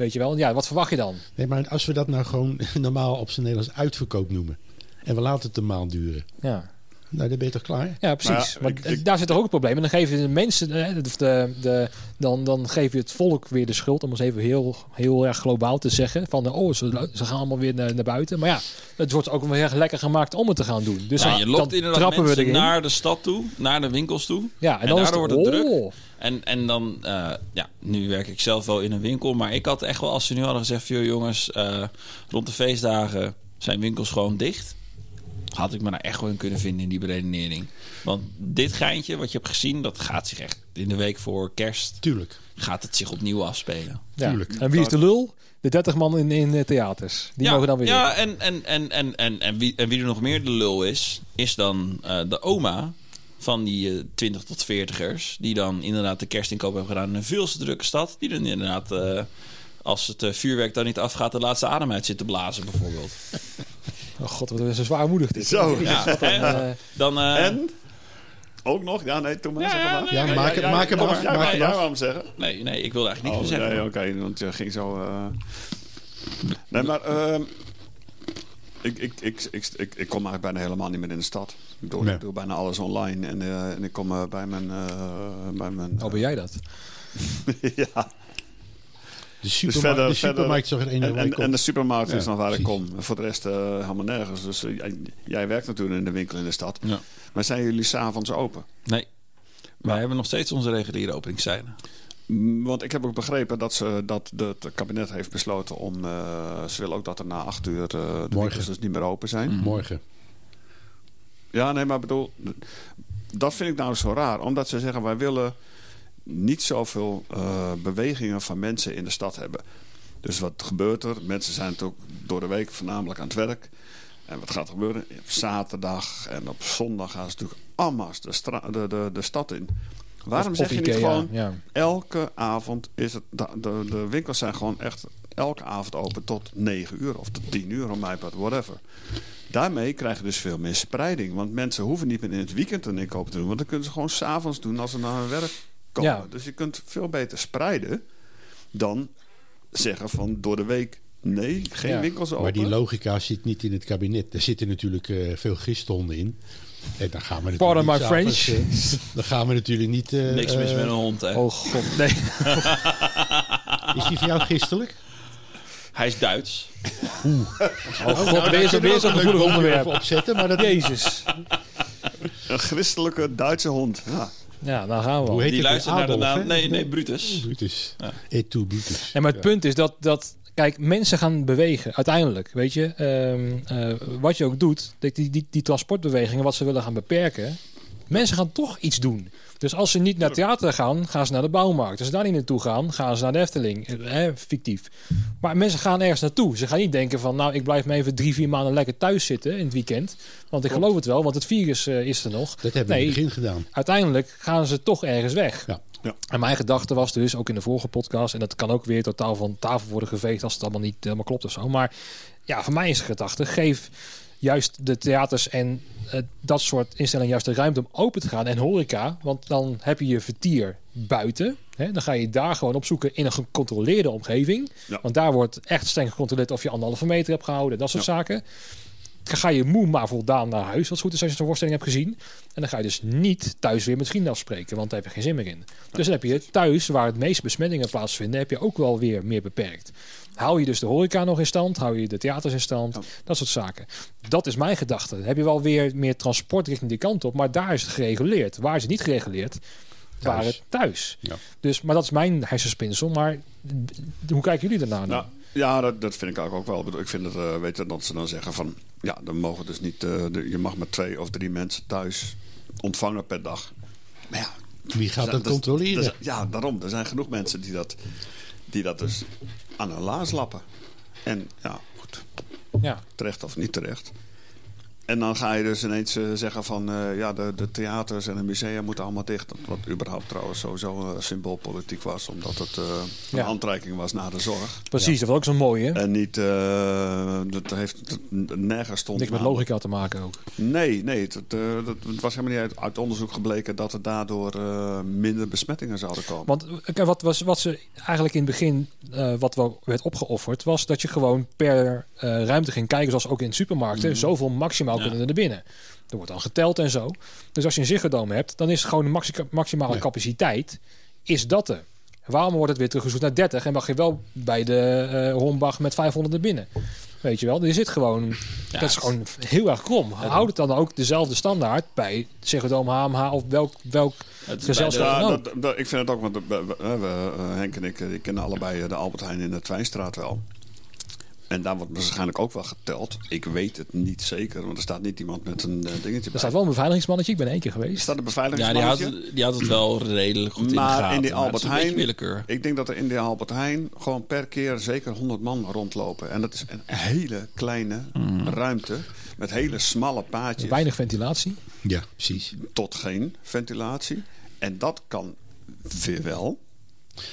Weet je wel? Ja, wat verwacht je dan? Nee, maar als we dat nou gewoon normaal op zijn Nederlands uitverkoop noemen. En we laten het een maand duren. Ja, Nou, dan ben je toch klaar? ja precies. Maar ja, ik- ik- daar zit toch ook een probleem. En dan geven de mensen, hè, of de, de, dan, dan geef je het volk weer de schuld. Om eens even heel, heel erg globaal te zeggen. Van, oh, ze, ze gaan allemaal weer naar, naar buiten. Maar ja, het wordt ook wel erg lekker gemaakt om het te gaan doen. Dus Ja, dan, je lokt dan inderdaad trappen we mensen erin. naar de stad toe, naar de winkels toe. Ja, en, en daardoor het, wordt het druk. oh, En, en dan, eh, ja, nu werk ik zelf wel in een winkel. Maar ik had echt wel, als ze nu hadden gezegd: "Joh, jongens, eh, rond de feestdagen zijn winkels gewoon dicht. Had ik me daar echt gewoon in kunnen vinden in die beredenering. Want dit geintje wat je hebt gezien, dat gaat zich echt in de week voor kerst. Tuurlijk. Gaat het zich opnieuw afspelen. Ja. Tuurlijk. En wie is de lul? De 30 man in, in theaters. Die ja, mogen dan weer. Ja, en, en, en, en, en, en, wie, en wie er nog meer de lul is, is dan eh, de oma van die eh 20 tot 40ers. Die dan inderdaad de kerstinkoop hebben gedaan in een veel te drukke stad. Die dan inderdaad, eh, als het eh, vuurwerk dan niet afgaat, de laatste adem uit zit te blazen bijvoorbeeld. Oh god, wat is een zwaarmoedig dit. Zo. Ja, Dan, en, eh, dan, eh, En? Ook nog? Ja, nee, toen maar. Ja, maar. nee, nee, maak, het, maak ja, af. waarom zeggen? nee, nee, ik wilde eigenlijk Oh, niks meer nee, zeggen. oké, want je ging zo. eh. Nee, maar. ehm, ik, ik, ik, ik, ik, ik kom eigenlijk bijna helemaal niet meer in de stad. Ik doe, Nee. ik doe bijna alles online. En, eh, en ik kom eh, bij mijn. eh, bij mijn oh, ben jij dat? ja. De, supermarkt, verder- de verder- supermarkt is toch het enige En, de supermarkt is dan waar ik kom. Voor de rest eh, helemaal nergens. Dus eh, jij, jij werkt natuurlijk in de winkel in de stad. Ja. Maar zijn jullie s'avonds open? Nee, wij hebben nog steeds onze reguliere openingstijden. Mm, Want ik heb ook begrepen dat, ze, dat de, het kabinet heeft besloten om... eh, ze willen ook dat er na acht uur eh, de winkels dus niet meer open zijn. Mm. Morgen. Ja, nee, maar ik bedoel... Dat vind ik nou zo raar. Omdat ze zeggen, wij willen niet zoveel eh, bewegingen van mensen in de stad hebben. Dus wat gebeurt er? Mensen zijn natuurlijk door de week voornamelijk aan het werk. En wat gaat er gebeuren? Op zaterdag en op zondag gaan ze natuurlijk allemaal de, de, de, de stad in. Waarom Of- zeg of je niet Ikea, gewoon... Ja. Elke avond is het. De, de, de winkels zijn gewoon echt elke avond open tot 9 uur of tot 10 uur, om mij wat whatever. Daarmee krijg je dus veel meer spreiding. Want mensen hoeven niet meer in het weekend een inkoop te doen. Want dan kunnen ze gewoon s'avonds doen als ze naar hun werk komen. Ja. Dus je kunt veel beter spreiden dan zeggen van door de week Nee, geen Ja. winkels open. Maar die logica zit niet in het kabinet. Er zitten natuurlijk eh, veel gisthonden in. En dan gaan we natuurlijk Pardon my French. eh, dan gaan we natuurlijk niet... eh, Niks mis met een hond, hè. Oh god, nee. Is die voor jou gistelijk? Hij is Duits. Oh god, weer zo'n weer zo'n gevoelig onderwerp. Even opzetten, maar dat... Jezus. Een christelijke Duitse hond. Ja. Ja, daar gaan we. Hoe heet Die luistert naar de naam... Nee, nee, Brutus. Brutus. Ja. Et tu, Brutus. En maar het Ja. punt is dat, dat kijk, mensen gaan bewegen uiteindelijk. Weet je, Ehm, eh, wat je ook doet, dat die, die, die transportbewegingen, wat ze willen gaan beperken, mensen gaan toch iets doen. Dus als ze niet naar theater gaan, gaan ze naar de bouwmarkt. Als ze daar niet naartoe gaan, gaan ze naar de Efteling. Eh, fictief. Maar mensen gaan ergens naartoe. Ze gaan niet denken van, nou, ik blijf me even drie, vier maanden lekker thuis zitten in het weekend. Want ik geloof het wel, want het virus eh, is er nog. Dat hebben we in het begin gedaan. Uiteindelijk gaan ze toch ergens weg. Ja. Ja. En mijn gedachte was dus, ook in de vorige podcast... en dat kan ook weer totaal van tafel worden geveegd... als het allemaal niet helemaal klopt of zo. Maar ja, voor mij is de gedachte... geef juist de theaters en eh, dat soort instellingen... juist de ruimte om open te gaan en horeca. Want dan heb je je vertier buiten. Hè? Dan ga je daar gewoon opzoeken in een gecontroleerde omgeving. Ja. Want daar wordt echt streng gecontroleerd... of je anderhalve meter hebt gehouden. Dat soort zaken. Dan ga je moe maar voldaan naar huis. Als het goed is als je zo'n voorstelling hebt gezien. En dan ga je dus niet thuis weer met vrienden afspreken. Want daar heb je geen zin meer in. Dus dan heb je thuis, waar het meeste besmettingen plaatsvinden... heb je ook wel weer meer beperkt. Hou je dus de horeca nog in stand? Hou je de theaters in stand? Ja. Dat soort zaken. Dat is mijn gedachte. Dan heb je wel weer meer transport richting die kant op. Maar daar is het gereguleerd. Waar is het niet gereguleerd? Waar het thuis. Ja. Dus, maar dat is mijn hersenspinsel. Maar hoe kijken jullie daarna? Nou, ja, dat, dat vind ik eigenlijk ook wel. Ik vind het, eh, weet je, dat ze dan zeggen van... Ja, dan mogen dus niet... eh, de- je mag maar twee of drie mensen thuis ontvangen per dag. Maar ja... Wie gaat dat er- controleren? er- ja, daarom. Er zijn genoeg mensen die dat, die dat dus aan hun laars lappen. En ja, goed. Ja. Terecht of niet terecht. En dan ga je dus ineens eh, zeggen van... eh, ja, de, de theaters en de musea moeten allemaal dicht. Wat überhaupt trouwens sowieso eh, symboolpolitiek was. Omdat het een Ja. handreiking was naar de zorg. Precies, dat was ook zo'n mooie. En niet, dat heeft nergens stond. Niks met logica te maken ook. Nee, nee. Het, dat, was helemaal niet uit, uit onderzoek gebleken dat er daardoor minder besmettingen zouden komen. Want wat, was, wat ze eigenlijk in het begin, wat wel werd opgeofferd, was dat je gewoon per ruimte ging kijken, zoals ook in supermarkten. Zoveel maximaal Ja. kunnen er binnen. Er wordt dan geteld en zo. Dus als je een Ziggo hebt, dan is het gewoon de maxi- maximale Ja. capaciteit. Is dat er? Waarom wordt het weer teruggezocht naar 30 en mag je wel bij de eh Hornbach met 500 naar binnen? Weet je wel, er zit gewoon, dat is gewoon heel erg krom. Houd het dan ook dezelfde standaard bij Ziggo Dome, HMH of welk, welk Het gezelschap bij de- Ja, dan ook. dat, dat- ik vind het ook, want we, we- we- Henk en ik, eh, die kennen allebei eh, de Albert Heijn in de Twijnstraat wel. En daar wordt waarschijnlijk ook wel geteld. Ik weet het niet zeker, want er staat niet iemand met een eh, dingetje Er bij. staat wel een beveiligingsmannetje. Ik ben één keer Er geweest. staat een Ja, die had, beveiligingsmannetje. die had het wel redelijk goed in de Maar gaten. in die maar Albert beetje Heijn- willekeur. Ik denk dat er in de Albert Heijn gewoon per keer zeker 100 man rondlopen. En dat is een hele kleine ruimte met hele smalle paadjes Weinig ventilatie. Ja, precies. tot geen ventilatie. En dat kan weer wel.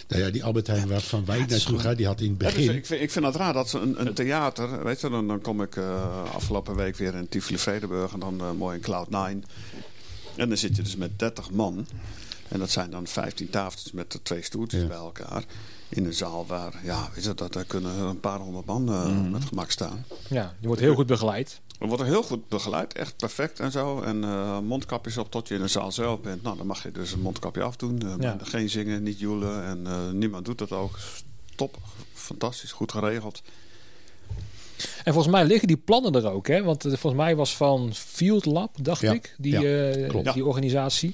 Nou ja, die Albert Heijn waarvan wij naartoe gaan, die had in het Ja, dus begin... ik, vind, ik vind het raar dat ze een, een theater... Weet je, dan, dan kom ik eh, afgelopen week weer in Tivoli Vredenburg... en dan eh, mooi in Cloud9. En dan zit je dus met 30 man. En dat zijn dan 15 tafeltjes met de twee stoeltjes Ja. bij elkaar. In een zaal waar, ja, weet je, dat, daar kunnen een paar honderd man eh, met gemak staan. Ja, je wordt heel goed begeleid. Er wordt er heel goed begeleid, echt perfect en zo. En eh, mondkapjes op tot je in de zaal zelf bent. Nou, dan mag je dus een mondkapje afdoen. Eh, Ja. Geen zingen, niet joelen. En eh, niemand doet dat ook. Top, fantastisch, goed geregeld. En volgens mij liggen die plannen er ook. Hè? Want volgens mij was van Field Lab, dacht Ja, ik, die, ja, eh, klopt. die organisatie.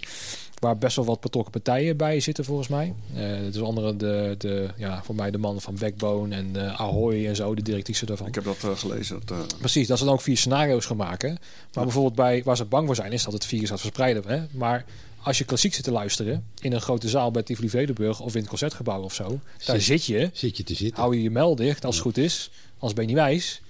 Waar best wel wat betrokken partijen bij zitten, volgens mij. Eh dus onder andere de, de, ja, voor mij de man van Backbone en eh, Ahoy en zo, de directrice daarvan. Ik heb dat eh, gelezen. Dat, eh, Precies, dat ze dan ook vier scenario's gaan maken. Maar bijvoorbeeld bij waar ze bang voor zijn, is dat het virus gaat verspreiden. Hè? Maar als je klassiek zit te luisteren in een grote zaal bij Tivoli Vredenburg of in het concertgebouw of zo, daar Zit- zit je, Zit je te zitten. hou je je mel dicht als het goed is, anders ben je niet wijs.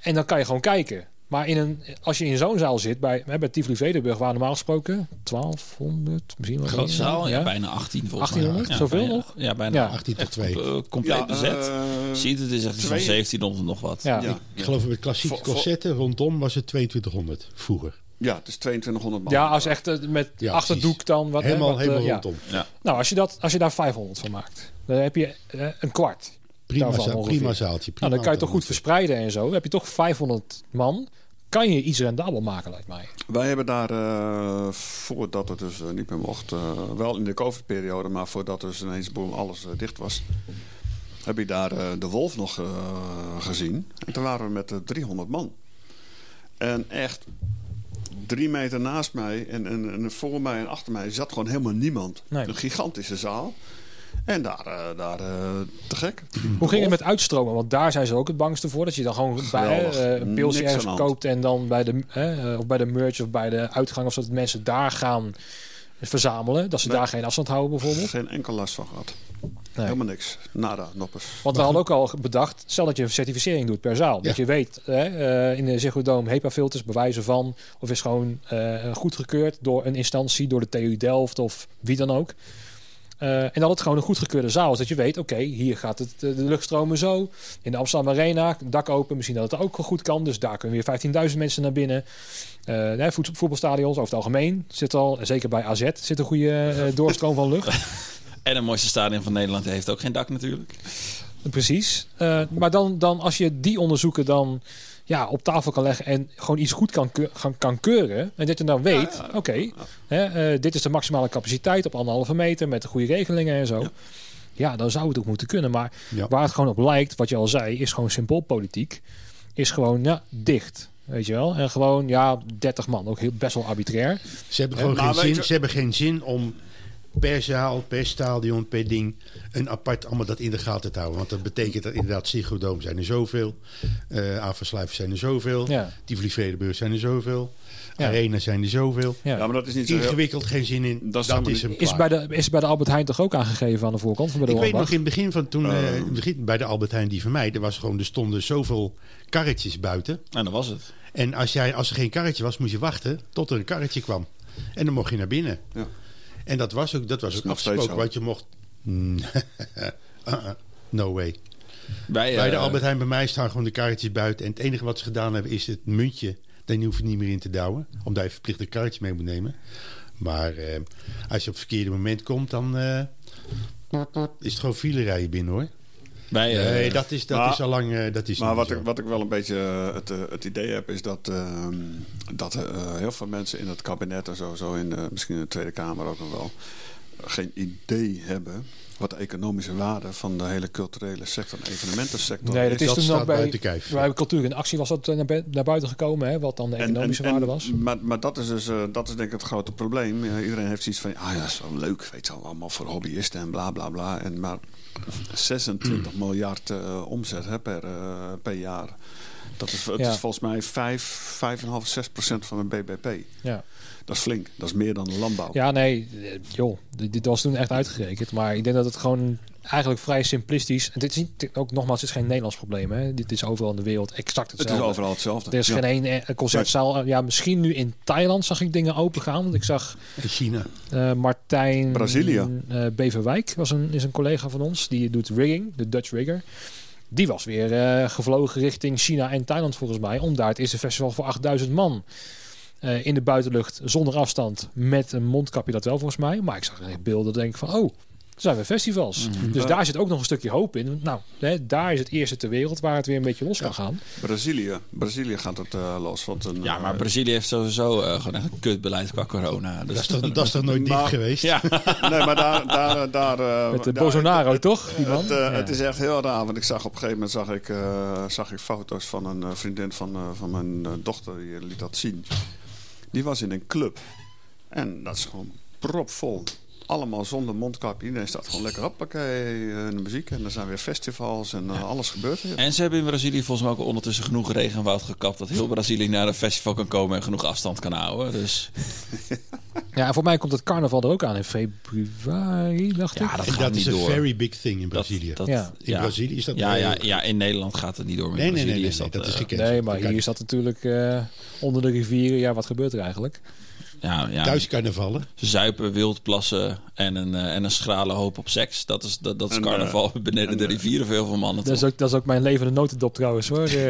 En dan kan je gewoon kijken. Maar in een, als je in zo'n zaal zit, bij, bij Tivoli Vredenburg, waar normaal gesproken 1200, misschien wel Grote zaal, ja, bijna 18 volgens 1800? mij. Ja, Zoveel bijna- nog? Ja, bijna. Ja. 18 tot Echt 2. eh, compleet ja, bezet. eh, Zie je, het is echt iets van twee- 1700 nog wat. Ja. ja, Ik geloof met klassieke concerten rondom was het 2200 vroeger. ja, het is 2200 man. Ja, als echt eh, met Ja, achterdoek dan. Wat, hè, helemaal wat, helemaal rondom. Ja. Nou, als je, dat, als je daar 500 van maakt, dan heb je een kwart. Prima, daarvan zaal, ongeveer. prima zaaltje. Prima Nou, dan kan je toch goed verspreiden en zo. Dan heb je toch 500 man. Kan je iets rendabel maken, lijkt mij. Wij hebben daar, eh, voordat het dus eh, niet meer mocht, eh, wel in de COVID-periode, maar voordat dus ineens boem alles dicht was, heb ik daar eh, de Wolf nog eh, gezien. En toen waren we met eh, 300 man. En echt drie meter naast mij en, en, en voor mij en achter mij zat gewoon helemaal niemand. Nee. Een gigantische zaal. En daar, eh, daar eh, te gek. Hoe ging het met uitstromen? Want daar zijn ze ook het bangste voor. Dat je dan gewoon bij eh, een pilsje ergens koopt en dan bij de, of bij de merch of bij de uitgang of zo, dat mensen daar gaan verzamelen. Dat ze Nee. daar geen afstand houden bijvoorbeeld. Geen enkel last van gehad. Nee. Helemaal niks. Nada, noppers. Want we hadden ook al bedacht, stel dat je een certificering doet per zaal. Dat je weet, hè, eh, in de Ziggo Dome HEPA-filters bewijzen van... of is gewoon eh goedgekeurd door een instantie, door de TU Delft of wie dan ook. Eh, en dat het gewoon een goedgekeurde zaal is. Dat je weet, oké, hier gaat het, eh, de luchtstromen zo. In de Amsterdam Arena, dak open. Misschien dat het ook goed kan. Dus daar kunnen weer 15.000 mensen naar binnen. Eh nee, voet- voetbalstadions over het algemeen zit al, en zeker bij AZ, zit een goede doorstroom van lucht. En het mooiste stadion van Nederland heeft ook geen dak natuurlijk. Precies. Maar dan, dan als je die onderzoeken dan ja, op tafel kan leggen en gewoon iets goed kan, keur- gaan, kan keuren. En dat je dan weet, oké, hè, eh, dit is de maximale capaciteit op anderhalve meter met de goede regelingen en zo. Ja. dan zou het ook moeten kunnen. Maar Ja. waar het gewoon op lijkt, wat je al zei, is gewoon symboolpolitiek. Is gewoon ja, dicht. Weet je wel? En gewoon, ja, 30 man. Ook heel, best wel arbitrair. Ze hebben gewoon geen zin. Ze hebben geen zin om per zaal, per stadion, per ding een apart allemaal dat in de gaten te houden. Want dat betekent dat inderdaad Ziggo zijn er zoveel, eh Avandslijf zijn er zoveel, Ja. Tivoli Vredenburg zijn er zoveel, Ja. Arena zijn er zoveel. Ja. Ja, maar dat is niet zo heel... Ingewikkeld, geen zin in. Dat Dat is een Is bij, de, is bij de Albert Heijn toch ook aangegeven aan de voorkant? Van bij de Ik weet nog in het begin van toen, begin bij de Albert Heijn die van mij, er was gewoon, er stonden zoveel karretjes buiten. En dat was het. En als, jij, als er geen karretje was, moest je wachten tot er een karretje kwam. En dan mocht je naar binnen. Ja. En dat was ook, dat was ook nog steeds afgesproken, zo. want je mocht... Mm, uh-uh, no way. Bij, Bij de eh, Albert Heijn bij mij staan gewoon de karretjes buiten. En het enige wat ze gedaan hebben is het muntje. Daar hoef je niet meer in te douwen. Omdat je verplicht een karretje mee moet nemen. Maar eh, als je op het verkeerde moment komt, dan eh, is het gewoon file rijden binnen hoor. Bij, eh, Nee, dat is, dat maar- is al lang eh, dat is Maar wat zo. ik, wat ik wel een beetje eh, het, het idee heb, is dat, eh, dat eh, heel veel mensen in het kabinet en zo, zo in, de- misschien in de Tweede Kamer ook nog wel, geen idee hebben wat de economische waarde van de hele culturele sector en evenementensector Nee, dat is dat toen ook bij, buiten kijf. bij Cultuur in Actie was dat eh, naar, bu- naar buiten gekomen, hè, wat dan de economische waarde was. Maar, maar dat is dus eh, dat is denk ik het grote probleem. Ja, iedereen heeft zoiets van, ah ja, is wel leuk, weet je wel, allemaal voor hobbyisten en bla bla bla. En maar 26 miljard eh, omzet hè, per, eh, per jaar. Dat is, het Ja. is volgens mij 5, 5,5, 6 procent van het BBP. Ja. Dat is flink. Dat is meer dan de landbouw. ja, nee, eh, joh, dit, was toen echt uitgerekend. Maar ik denk dat het gewoon eigenlijk vrij simplistisch... En dit is niet, ook nogmaals, het is geen Nederlands probleem. Hè. Dit is overal in de wereld exact het hetzelfde. is overal hetzelfde. Er is Ja. geen één eh, concertzaal. Ja, misschien nu in Thailand zag ik dingen open gaan. Want ik zag In China. eh, Martijn Brazilië. Beverwijk, was een, is een collega van ons. Die doet rigging, de Dutch rigger. Die was weer eh, gevlogen richting China en Thailand volgens mij. Om daar het eerste festival voor 8000 man eh, in de buitenlucht zonder afstand. Met een mondkapje dat wel volgens mij. Maar ik zag echt beelden denk ik van oh, er zijn weer festivals. Dus Ja. daar zit ook nog een stukje hoop in. Nou, hè, daar is het eerste ter wereld waar het weer een beetje los kan gaan. Brazilië. Brazilië gaat het eh, los. Want een, ja, maar eh, Brazilië heeft sowieso eh, gewoon echt een kutbeleid qua corona. Dus Dat is toch, dat is toch nooit Maar- geweest? ja, nee, maar daar... daar, daar eh, Met de daar- Bolsonaro, toch? Die man? Het, Ja. het is echt heel raar, want ik zag op een gegeven moment zag ik, eh, zag ik foto's van een vriendin van, eh, van mijn eh, dochter, die liet dat zien. Die was in een club en dat is gewoon propvol. Allemaal zonder mondkapje. Iedereen staat gewoon lekker hoppakee eh, de muziek. En er zijn weer festivals en eh, alles gebeurt weer. En ze hebben in Brazilië volgens mij ook ondertussen genoeg regenwoud gekapt... dat heel Brazilië naar een festival kan komen en genoeg afstand kan houden. Dus Ja, en voor mij komt het carnaval er ook aan in februari, dacht ik. ja, dat En gaat dat niet is een very big thing in Brazilië. dat- Ja. in ja. Brazilië is dat... Ja, ja, ja, in Nederland gaat het niet door. In Nee, nee, nee, Brazilië nee, is nee, dat, is eh, gekend. Nee, maar hier is dat natuurlijk eh, onder de rivieren. Ja, wat gebeurt er eigenlijk? Ja, ja, Thuiscarnavallen. zuipen, wildplassen en een, eh, en een schrale hoop op seks. Dat is, dat, dat is En, carnaval beneden en, de eh, rivieren voor heel veel mannen. Dat is, ook, dat is ook mijn levende notendop trouwens hoor. Eh,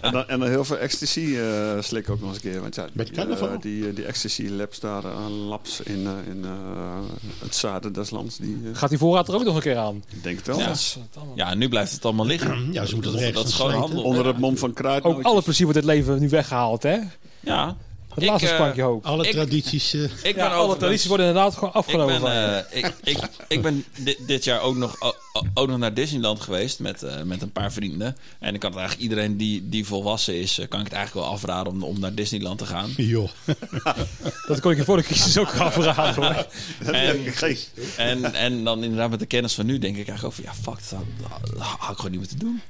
En dan, en dan heel veel ecstasy eh slik ook nog eens een keer. Want ja, Met die, carnaval? eh, die, eh, die ecstasy labs, daar een laps in, eh, in eh, het zuiden des lands. Die, eh, Gaat die voorraad er ook nog een keer aan? ik denk het wel. Ja. Nu blijft het allemaal liggen. Ja, ze moeten dat, dat is gewoon handel. Onder het mom van kruid. Ook alle plezier wordt het leven nu weggehaald, hè? Ja, Het Ik, laatste eh, sprankje hoop. Alle Ik- tradities. eh, ik ben Ja, alle tradities worden inderdaad gewoon Ik afgenomen. ben, van je. eh, ik, ik, ik ben dit, dit jaar ook nog, ook nog naar Disneyland geweest met, eh, met een paar vrienden. En ik kan het eigenlijk iedereen die, die volwassen is, kan ik het eigenlijk wel afraden om, om naar Disneyland te gaan. joh. Dat kon ik je voor de crisis ook afraden, hoor. En, en, en dan inderdaad met de kennis van nu denk ik eigenlijk over, ja fuck, dat, had ik gewoon niet moeten doen.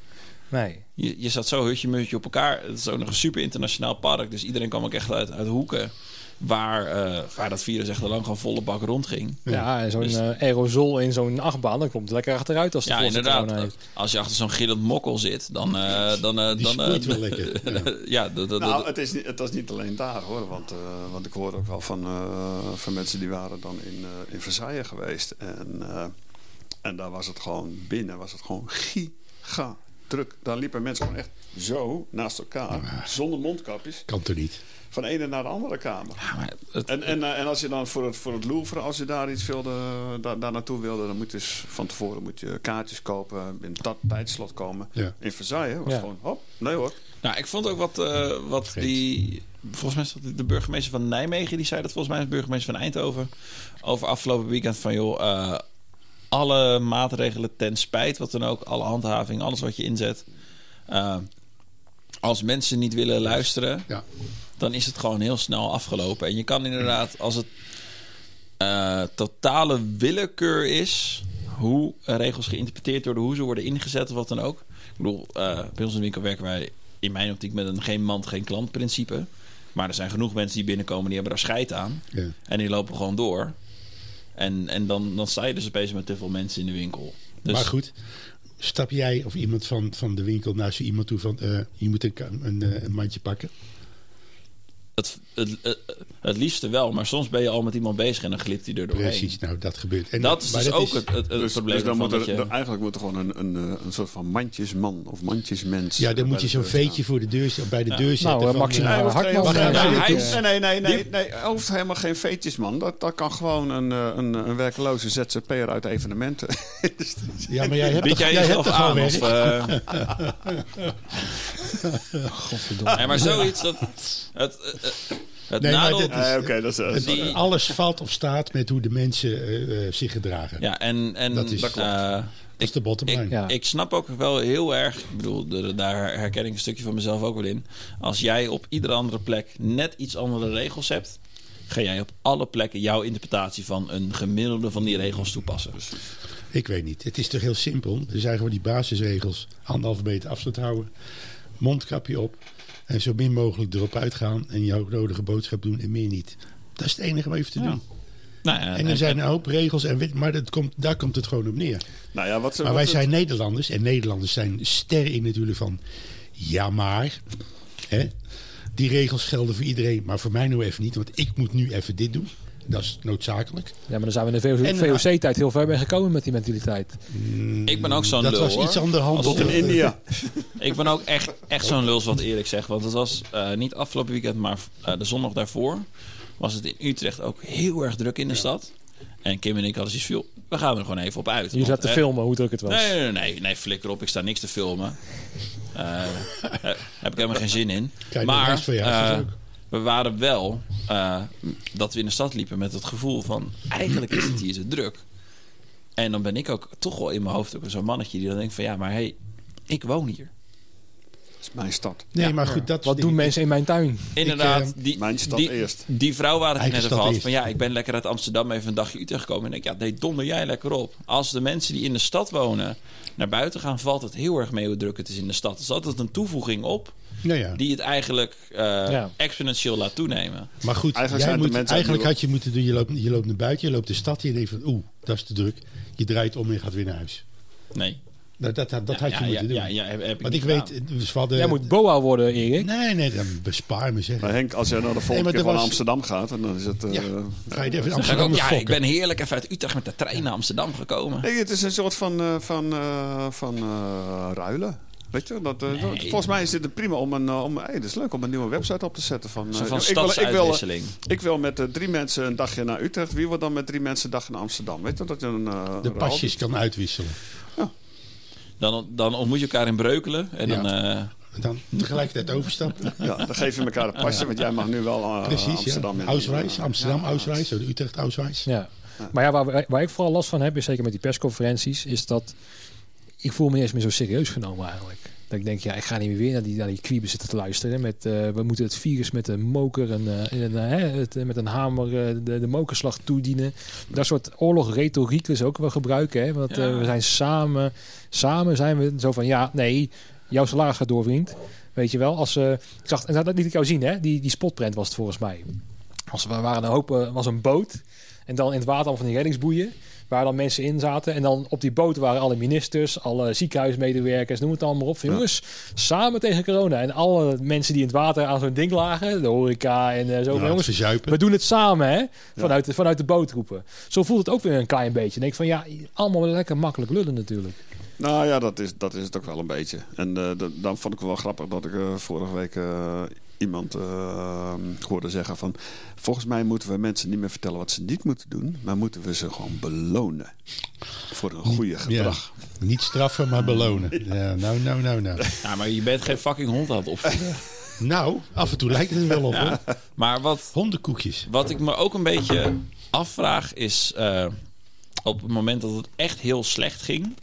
Nee. Je, je zat zo hutje mutje op elkaar. Het is ook nog een super internationaal park. Dus iedereen kwam ook echt uit, uit hoeken waar, eh, waar dat virus echt al lang gewoon volle bak rondging. Ja, en zo'n Dus- eh, aerosol in zo'n achtbaan, dan komt het lekker achteruit als de Ja, inderdaad. heeft. Als je achter zo'n gillend mokkel zit, dan... eh, dan, Die dan eh, sproeit wel lekker. Ja. ja, dat, dat, Nou, het is, niet, het was niet alleen daar hoor. Want, eh, want ik hoorde ook wel van, eh, van mensen die waren dan in, eh, in Versailles geweest. En, eh, en daar was het gewoon binnen, was het gewoon giga druk. Daar liepen mensen gewoon echt zo naast elkaar, zonder mondkapjes, Kan toch niet? van de ene naar de andere kamer. ja, maar het- En, en, eh, en als je dan voor het, voor het Louvre, als je daar iets wilde, daar, daar naartoe wilde, dan moet je dus van tevoren moet je kaartjes kopen, in dat tijdslot komen. Ja. In Versailles was Ja. gewoon, hop, nee hoor. nou, ik vond ook wat, eh, wat die... Volgens mij is dat de burgemeester van Nijmegen, die zei dat volgens mij is de burgemeester van Eindhoven. Over afgelopen weekend van, joh, eh, alle maatregelen ten spijt, wat dan ook, alle handhaving, alles wat je inzet. eh, als mensen niet willen luisteren, Ja. dan is het gewoon heel snel afgelopen. En je kan inderdaad, als het eh, totale willekeur is, hoe regels geïnterpreteerd worden, hoe ze worden ingezet of wat dan ook. Ik bedoel, eh, bij ons in de winkel werken wij in mijn optiek met een geen mand, geen klant principe. Maar er zijn genoeg mensen die binnenkomen, die hebben daar scheid aan. Ja. En die lopen gewoon door. En, en dan, dan sta je dus opeens met te veel mensen in de winkel. Dus, Maar goed, stap jij of iemand van, van de winkel naar zo iemand toe van... eh, je moet een, een, eh, een mandje pakken? Het, het, het, het liefste wel, maar soms ben je al met iemand bezig en dan glipt hij er doorheen. Precies, nou dat gebeurt. En, Dat is dus ook is- het, het, het Dus, probleem. dus dan moet er, dat je- eigenlijk moet er gewoon een, een, eh, een soort van mandjesman of mandjesmens. Ja, dan moet je zo'n veetje voor de deur, bij de Ja. deur zetten. Nou, eh, van, Maxima eh, Nee, nee, nee, nee, nee, nee, nee, nee, hij hoeft helemaal geen veetjesman. Dat, dat kan gewoon een, een, een werkloze ZZP'er uit evenementen. ja, maar jij hebt Bied jij jij hebt jezelf aan? Of, Godverdomme. nee, maar zoiets. Dat, het het Nee, maar nadeel... dit is- Ah, Oké, dat is... Het- Alles valt of staat met hoe de mensen eh, eh, zich gedragen. Ja, en, en Dat is- dat klopt. eh, Dat is de bottom line. ik, Ja. ik snap ook wel heel erg, ik bedoel, de- daar herken ik een stukje van mezelf ook wel in. Als jij op iedere andere plek net iets andere regels hebt, ga jij op alle plekken jouw interpretatie van een gemiddelde van die regels toepassen. Ik weet niet. Het is toch heel simpel. Er zijn gewoon die basisregels. Anderhalve meter afstand houden. Mondkapje op. En zo min mogelijk erop uitgaan. En jouw nodige boodschap doen en meer niet. Dat is het enige wat je hoeft te Ja. doen. Nou, ja, En er zijn een hoop regels. En, maar dat komt, daar komt het gewoon op neer. Nou ja, wat ze, Maar wat wij het- zijn Nederlanders. En Nederlanders zijn sterren in natuurlijk van... Ja maar... Hè, die regels gelden voor iedereen. Maar voor mij nou even niet. Want ik moet nu even dit doen. Dat is noodzakelijk. Ja, maar dan zijn we in de VOC-tijd heel ver mee gekomen met die mentaliteit. Ik ben ook zo'n dat lul, was hoor. iets aan de hand. Als het in India. Ik ben ook echt, echt zo'n lul, wat eerlijk zeg. Want het was eh, niet afgelopen weekend, maar eh, de zondag daarvoor... was het in Utrecht ook heel erg druk in de stad. En Kim en ik hadden zoiets veel. We gaan er gewoon even op uit. Je zat te hè, filmen hoe druk het was. Nee, nee, nee, nee, flikker op. Ik sta niks te filmen. Eh, heb ik helemaal geen zin in. Kijk, maar we waren wel eh, dat we in de stad liepen met het gevoel van... eigenlijk is het hier zo druk. En dan ben ik ook toch wel in mijn hoofd ook zo'n mannetje die dan denkt van... ja, maar hé, hey, ik woon hier. Dat is mijn stad. Nee, maar goed. Dat Wat doen mensen in mijn tuin? Inderdaad, eh, die, Mijn stad die, eerst. die vrouw waar het Eigen net over had. Van ja, ik ben lekker uit Amsterdam even een dagje Utrecht gekomen. En ik denk, ja, nee, donder jij lekker op. Als de mensen die in de stad wonen naar buiten gaan, valt het heel erg mee hoe druk het is in de stad. Het is altijd een toevoeging op Nou ja. die het eigenlijk eh, Ja. exponentieel laat toenemen. Maar goed, Eigenlijk jij moet, eigenlijk had je moeten doen, je loopt, je loopt naar buiten, je loopt de stad in en je denkt van, oeh, dat is te druk. Je draait om en je gaat weer naar huis. Nee. Nou, dat dat, dat Ja, had je ja, moeten ja, doen. Ja, ja, heb, heb ik Want niet ik weet, dus we hadden... Jij moet boa worden, Erik. Nee, nee, dan bespaar me zeg. Maar Henk, als jij naar de volgende keer er van was- Amsterdam gaat, dan is het... eh, Ja. Ga je even ik Amsterdam ja, ik ben heerlijk even uit Utrecht met de trein naar Amsterdam gekomen. Nee, het is een soort van, eh, van, eh, van eh, ruilen. Weet je, dat, eh, dat- volgens mij is dit prima om een, eh, om, hey, het is leuk om een nieuwe website op te zetten. Van, Zo eh, van ik, wil, ik, wil, ik wil met eh, drie mensen een dagje naar Utrecht. Wie wil dan met drie mensen een dagje naar Amsterdam? Weet je, dat je een, eh, De pasjes kan uitwisselen. Dan, dan ontmoet je elkaar in Breukelen. En Ja. dan, eh, dan tegelijkertijd overstappen. Ja, dan geef je elkaar een pasje, want jij mag nu wel Precies, Amsterdam ja. Auswijs, Amsterdam, Ja. Auswijs, Utrecht, Auswijs. Ja. Maar ja, waar, waar ik vooral last van heb, is zeker met die persconferenties, is dat ik voel me eens meer zo serieus genomen eigenlijk. Dat ik denk, ja, ik ga niet meer weer naar die, naar die zitten te luisteren. Met, eh, we moeten het virus met een moker en, eh, en, eh, het, met een hamer de, de mokerslag toedienen. Dat soort oorlogretoriek is ook wel gebruiken. Hè? Want Ja. we zijn samen, samen zijn we zo van, ja, nee, jouw salaris gaat door, vriend. Weet je wel, als, ik zag, en dat liet ik jou zien, hè? Die, die spotprint was het volgens mij. Als we waren een hoop, was een boot. En dan in het water van die reddingsboeien. Waar dan mensen in zaten. En dan op die boot waren alle ministers, alle ziekenhuismedewerkers, noem het allemaal op. Van. Jongens, samen tegen corona. En alle mensen die in het water aan zo'n ding lagen, de horeca en eh, zo. Ja, jongens, we doen het samen, hè? Vanuit, de, vanuit de boot roepen. Zo voelt het ook weer een klein beetje. Dan denk ik van, ja, allemaal lekker makkelijk lullen natuurlijk. Nou ja, dat is, dat is het ook wel een beetje. En eh, dan vond ik het wel grappig dat ik eh, vorige week iemand eh, hoorde zeggen van... Volgens mij moeten we mensen niet meer vertellen wat ze niet moeten doen, maar moeten we ze gewoon belonen. Voor een goede gedrag. Niet straffen, maar belonen. Ja, nou, nou, nou, nou. ja, maar je bent geen fucking hond aan het opvoeden. Nou, af en toe lijkt het er wel op. hoor. maar wat, Hondenkoekjes. Wat ik me ook een beetje afvraag is... eh, op het moment dat het echt heel slecht ging...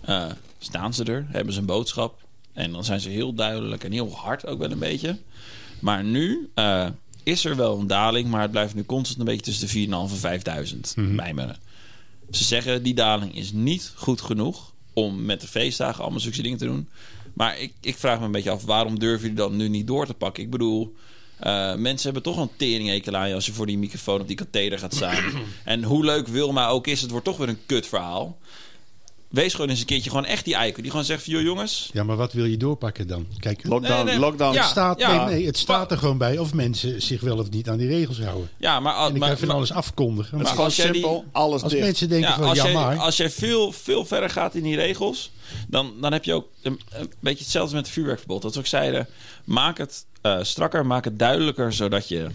eh, staan ze er, hebben ze een boodschap... en dan zijn ze heel duidelijk en heel hard ook wel een beetje. Maar nu eh, is er wel een daling... maar het blijft nu constant een beetje tussen de 4.500 en 5000 bij me. Ze zeggen die daling is niet goed genoeg... om met de feestdagen allemaal zulke dingen te doen... Maar ik, ik vraag me een beetje af, waarom durven jullie dan nu niet door te pakken? Ik bedoel, eh, mensen hebben toch een tering aan je als je voor die microfoon op die katheder gaat staan. en hoe leuk Wilma ook is, het wordt toch weer een kut verhaal. Wees gewoon eens een keertje gewoon echt die eikel. Die gewoon zegt van, joh jongens... Ja, maar wat wil je doorpakken dan? Kijk, Lockdown, Nee, nee. lockdown. Ja. staat, ja. nee, nee, het staat er gewoon bij of mensen zich wel of niet aan die regels houden. Ja, maar, En kan maar, je van maar- alles afkondigen. Het is Maar gewoon als jij die- simpel, alles Als dicht. mensen denken ja, van als, ja jij, maar, als jij veel, veel verder gaat in die regels, dan, dan heb je ook een, een beetje hetzelfde met het vuurwerkverbod. Dat we ook zeiden, maak het eh, strakker, maak het duidelijker, zodat je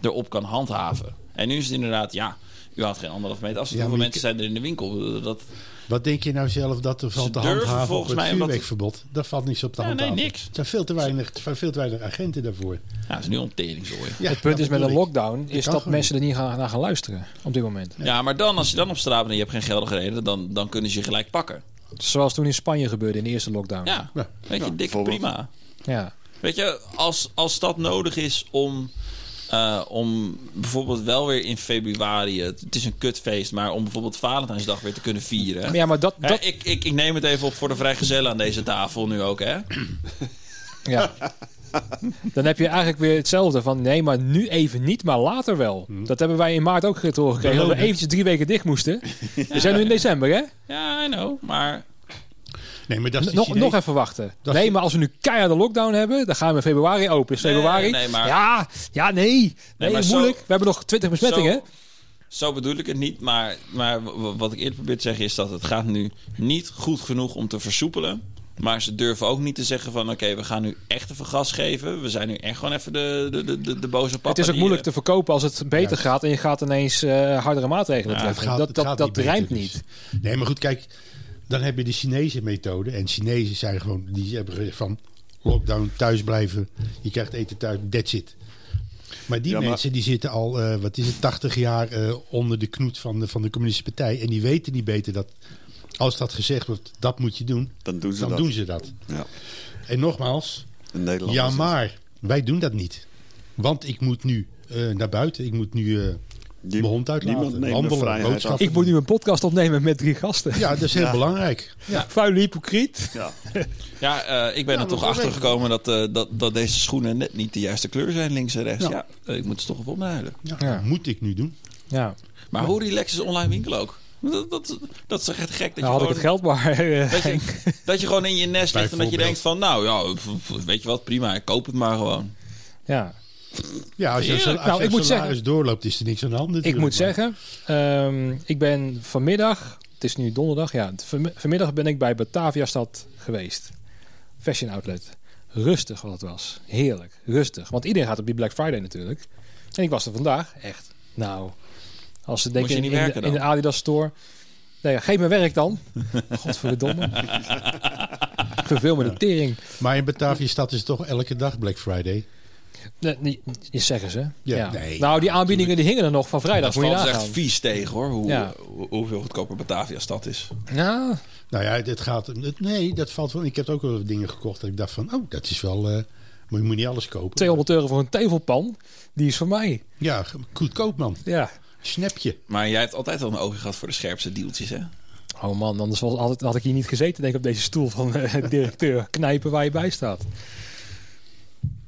erop kan handhaven. En nu is het inderdaad, ja, u had geen anderhalf meter afstand. Ja, Hoeveel mensen zijn er in de winkel? Dat, wat denk je nou zelf dat er valt te durven handhaven op volgens het mij omdat- vuurwerkverbod? Daar valt niks op te Ja, nee, handhaven. niks. Er zijn veel te weinig, er veel te weinig agenten daarvoor. ja, dat is nu een teringzooi. Ja, het punt dat is met een lockdown, is dat mensen er niet gaan, naar gaan luisteren op dit moment. Ja, maar dan, als je dan op straat bent en je hebt geen geldige reden, dan, dan kunnen ze je gelijk pakken. Zoals toen in Spanje gebeurde in de eerste lockdown. Ja, Ja. weet je, Ja, dik prima. ja. Weet je, als, als dat nodig is om, eh, om bijvoorbeeld wel weer in februari, het, het is een kutfeest, maar om bijvoorbeeld Valentijnsdag weer te kunnen vieren. Maar ja, maar dat, Hè, dat, ik, ik, ik neem het even op voor de vrijgezellen aan deze tafel nu ook, hè? Ja. Dan heb je eigenlijk weer hetzelfde van nee, maar nu even niet, maar later wel. Dat hebben wij in maart ook gekregen. Dat we eventjes drie weken dicht moesten. We zijn nu in december, hè? Ja, I know, maar Nee, maar dat is de Nog, nog even wachten. Dat nee, maar als we nu keiharde lockdown hebben, dan gaan we in februari open. Is februari? nee, maar- Ja, ja, nee. Nee, zo- moeilijk. We hebben nog 20 besmettingen. Zo, zo bedoel ik het niet, maar, maar wat ik eerder probeer te zeggen is dat het gaat nu niet goed genoeg om te versoepelen. Maar ze durven ook niet te zeggen van oké, we gaan nu echt even gas geven. We zijn nu echt gewoon even de, de, de, de, de boze papa. Het is ook moeilijk eh, te verkopen als het beter Ja. gaat en je gaat ineens eh, hardere maatregelen Ja, treffen. Het gaat- dat dat, dat niet beter, rijmt dus. niet. Nee, maar goed, kijk, dan heb je de Chinese methode. En Chinezen zijn gewoon, die hebben van lockdown, thuis blijven. Je krijgt eten thuis, that's it. Maar die Ja, maar- mensen die zitten al, eh, wat is het, 80 jaar eh, onder de knoet van de, van de communistische partij. En die weten niet beter dat, als dat gezegd wordt, dat moet je doen, Dan doen ze dan dat. doen ze dat. Ja. En nogmaals, ja maar, wij doen dat niet. Want ik moet nu eh, naar buiten, ik moet nu Die- mijn hond uitlaten, de wandelen, Ik moet nu een podcast opnemen met drie gasten. Ja, dat is heel Ja. belangrijk. Vuile hypocriet. Ja. Ja, eh, ik ben Ja, er toch achter gekomen dat, eh, dat, dat deze schoenen net niet de juiste kleur zijn, links en rechts. Ja, Ja. ik moet ze toch even opnijden. Ja, Ja. Moet ik nu doen. Ja, Maar hoe relaxed is online winkel ook? Dat, dat, dat is echt gek dat je nou had ik gewoon... het geld maar. eh, Dat je, dat je gewoon in je nest ligt en dat je denkt van... Nou ja, weet je wat, prima, ik koop het maar gewoon. ja. Ja, als je, Heerlijk. als Nou, je ik moet zeggen- doorloopt, is er niks aan de hand Ik moet maar- zeggen, ehm, ik ben vanmiddag, het is nu donderdag, ja, van- vanmiddag ben ik bij Bataviastad geweest. fashion outlet. Rustig wat het was. Heerlijk. Rustig. Want iedereen gaat op die Black Friday natuurlijk. En ik was er vandaag. Echt. Nou, als ze denken je in, de, in de? Adidas store. Nee, geef me werk dan. Godverdomme. Verveel me de tering. Maar in Bataviastad is het toch elke dag Black Friday? Nee, niet, zeggen ze. Ja, Ja. nee. nou, die aanbiedingen die hingen er nog van vrijdag. Dat nagaan. echt vies tegen hoor. Hoe, Ja. hoe- hoeveel goedkoper Batavia stad is. Nou, Nou ja, het gaat... het- Nee, dat valt wel... Ik heb ook wel dingen gekocht dat ik dacht van... Oh, dat is wel... eh, maar je moet niet alles kopen. 200 euro voor een tevelpan. Die is voor mij. Ja, goedkoop man. Ja. Snapje. Maar jij hebt altijd wel een oogje gehad voor de scherpste deeltjes hè? Oh man, anders was altijd, had ik hier niet gezeten, denk ik, op deze stoel van eh, directeur. Knijpen waar je bij staat.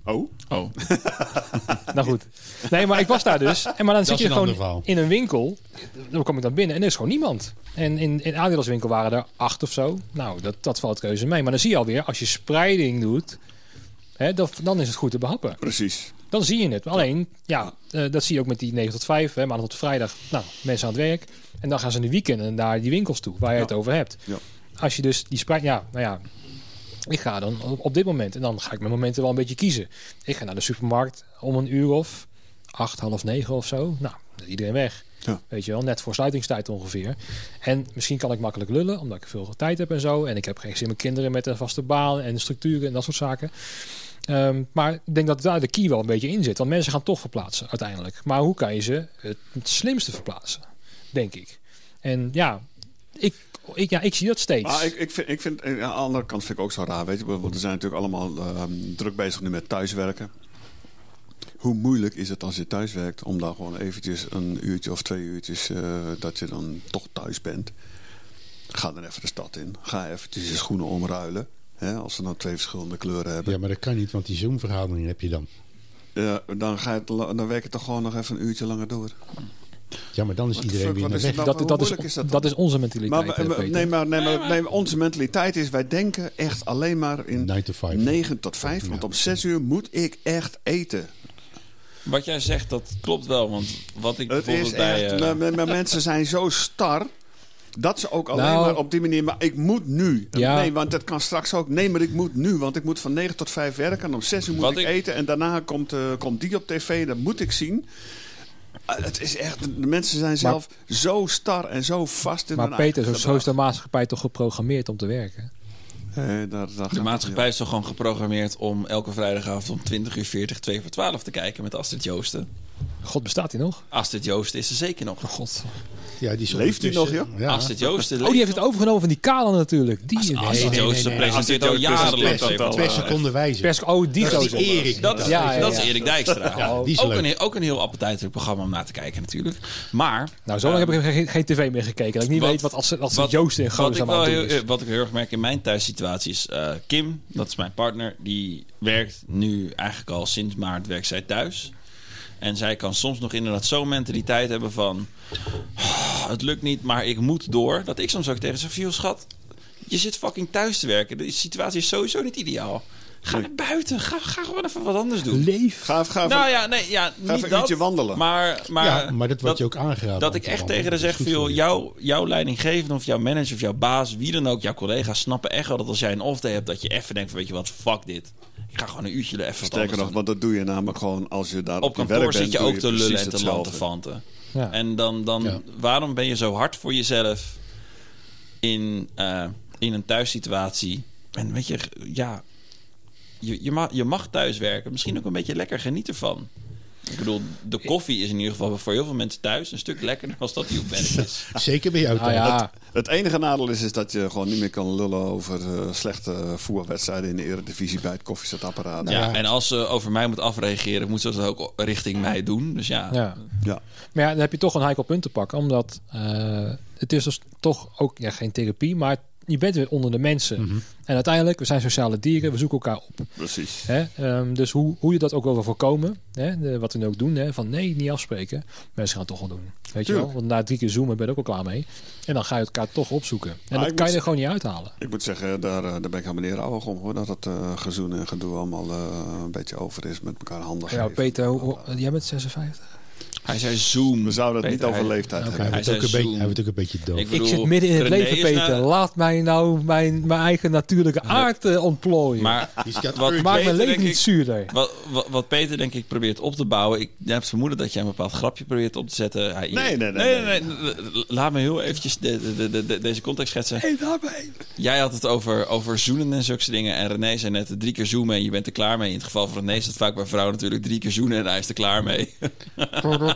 Oh, Oh. Nou goed. Nee, maar ik was daar dus. En maar dan Dat zit je gewoon verhaal. in een winkel. Dan kom ik dan binnen en er is gewoon niemand. En in, in Adidas winkel waren er acht of zo. Nou, dat, dat valt keuze mee. Maar dan zie je alweer, als je spreiding doet, hè, dat, dan is het goed te behappen. precies. Dan zie je het. Alleen, ja, eh, dat zie je ook met die 9 tot 5, hè, maandag tot vrijdag. Nou, mensen aan het werk. En dan gaan ze in de weekenden naar die winkels toe, waar je Ja. het over hebt. Ja. Als je dus die spreiding, ja, nou ja, ik ga dan op, op dit moment, en dan ga ik mijn momenten wel een beetje kiezen. Ik ga naar de supermarkt om een uur of acht, half negen of zo. Nou, iedereen weg. Ja. Weet je wel, net voor sluitingstijd ongeveer. En misschien kan ik makkelijk lullen, omdat ik veel tijd heb en zo. En ik heb geen zin in kinderen met een vaste baan en structuren en dat soort zaken. Ehm, maar ik denk dat daar de key wel een beetje in zit. Want mensen gaan toch verplaatsen uiteindelijk. Maar hoe kan je ze het, het slimste verplaatsen? Denk ik. En ja, ik, ik, ja, ik zie dat steeds. Maar ik, ik vind, ik vind, aan de andere kant vind ik ook zo raar, weet je. Want we zijn natuurlijk allemaal ehm, druk bezig nu met thuiswerken. Hoe moeilijk is het als je thuis werkt om dan gewoon eventjes een uurtje of twee uurtjes eh, dat je dan toch thuis bent. Ga dan even de stad in. Ga eventjes je schoenen omruilen. Hè, als ze nou twee verschillende kleuren hebben. Ja, maar dat kan niet, want die Zoom-vergadering heb je dan. Ja, dan, ga je dan werk je toch gewoon nog even een uurtje langer door. Ja, maar dan is iedereen fuck, weer is weg. dat, nou, dat, is, dat is onze mentaliteit. Maar, eh, we- nee, maar, nee, maar nee, onze mentaliteit is, wij denken echt alleen maar in 9 to 5. 9 tot 5. Want om 6 uur moet ik echt eten. Wat jij zegt, dat klopt wel. Want wat ik Het bijvoorbeeld is bij... echt, eh, maar- maar- maar mensen zijn zo star. Dat ze ook alleen Nou- maar op die manier, maar ik moet nu. Ja. Nee, want dat kan straks ook. Nee, maar ik moet nu, want ik moet van 9 tot 5 werken. En om 6 uur moet ik, ik- eten. En daarna komt, eh, komt die op tv, dat moet ik zien. Ah, Het is echt, de mensen zijn zelf zo star en zo vast in maar hun Peter, eigen zo, zo is de maatschappij toch geprogrammeerd om te wergen? Eh, daar- daar gaat de maatschappij is toch gewoon geprogrammeerd om elke vrijdagavond om 20 uur 40, 2 voor 12 te kijken met Astrid Joosten. God, bestaat hij nog? Astrid Joosten is er zeker nog. Oh, God. Ja, die is Leeft die ondertussen- nog, Ja. Astrid Joosten. Oh, die heeft het overgenomen van die Kale natuurlijk. Die, Astrid nee, nee, Joosten nee, nee. presenteert Astrid al jarenlang presenteert TV. al, Per eh, seconde wijze. Pers, oh, die Dat is Erik. Dat is, Ja, ja, dat is. Erik Dijkstra. Ja, die is ook, leuk. een, heel- ook een heel appetijtelijk programma om naar te kijken natuurlijk. Maar... Nou, zo lang eh, heb ik geen, geen tv meer gekeken. Dat ik niet Wat- weet wat als, als wat- Joost in ik, aan doen is. wat ik heel erg merk in mijn thuissituatie is... eh, Kim, dat is mijn partner, die werkt nu eigenlijk al sinds maart werkt zij thuis. En zij kan soms nog inderdaad zo'n mentaliteit hebben van... "Oh, het lukt niet, maar ik moet door. Dat ik soms ook tegen zeg, "Joh, schat, je zit fucking thuis te werken. De situatie is sowieso niet ideaal. Ga naar buiten. Ga, ga gewoon even wat anders doen. Leef. Ga, ga, Nou ja, nee, ja, ga niet even een dat. uurtje wandelen. Maar, maar, ja, maar dat wordt je ook aangeraden. dat ik echt tegen haar zeg, voor je. jouw, jouw leidinggevende of jouw manager of jouw baas, wie dan ook, jouw collega's snappen echt wel dat als jij een off day hebt, dat je even denkt van, weet je wat, fuck dit. Ik ga gewoon een uurtje er even Sterker nog, want dat doe je namelijk gewoon als je daar Op je kantoor werk zit je ook te lullen en te lantefanten. Ja. En dan, dan Ja. waarom ben je zo hard voor jezelf in, eh, in een thuissituatie? En weet je, ja, je, je, mag, je mag thuis werken. Misschien ook een beetje lekker genieten van. Ik bedoel, de koffie is in ieder geval voor heel veel mensen thuis een stuk lekkerder als dat die op werk is. Zeker bij jou thuis. ja, Het enige nadeel is, is dat je gewoon niet meer kan lullen over eh, slechte voetbalwedstrijden in de eredivisie bij het koffiezetapparaat. Ja, ja. en als ze over mij moet afreageren, moet ze dat ook richting mij doen. Dus ja, ja. Ja. Maar ja, dan heb je toch een heikel punt te pakken. Omdat eh, het is dus toch ook ja, geen therapie, maar je bent weer onder de mensen. Mhm. En uiteindelijk, we zijn sociale dieren, we zoeken elkaar op. precies. Hè? Ehm, dus hoe, hoe je dat ook wel wil voorkomen, hè? De- wat we nu ook doen, hè? van nee, niet afspreken. Mensen gaan het toch wel doen. Weet je wel? Want na drie keer zoomen ben je ook al klaar mee. En dan ga je elkaar toch opzoeken. En Maar dat kan je er gewoon niet uithalen. Ik moet zeggen, daar, eh, daar ben ik helemaal niet rouwig om hoor. Dat het eh gezoen en gedoe allemaal eh, een beetje over is met elkaar handen Ja, geven. Peter, hoe, hoe- jij bent 56? Hij zei Zoom. We zouden het niet over hij- leeftijd Hij hebben. wordt zei ook, een hij wordt ook een beetje doof. Ik zit midden in het René leven, is Peter. nou- Laat mij nou mijn, mijn eigen natuurlijke aard eh, ontplooien. Maar wat Maak mijn leven niet ik, zuurder. wat, wat, wat Peter denk ik probeert op te bouwen. Ik heb het vermoeden dat jij een bepaald grapje probeert op te zetten. Hij, Nee, nee, nee, nee, nee. Laat me heel eventjes de, de, de, de- deze context schetsen. Jij had het over, over zoenen en zulke dingen. En René zei net drie keer zoomen en je bent er klaar mee. In het geval van René is het vaak bij vrouwen natuurlijk drie keer zoenen en hij is er klaar mee.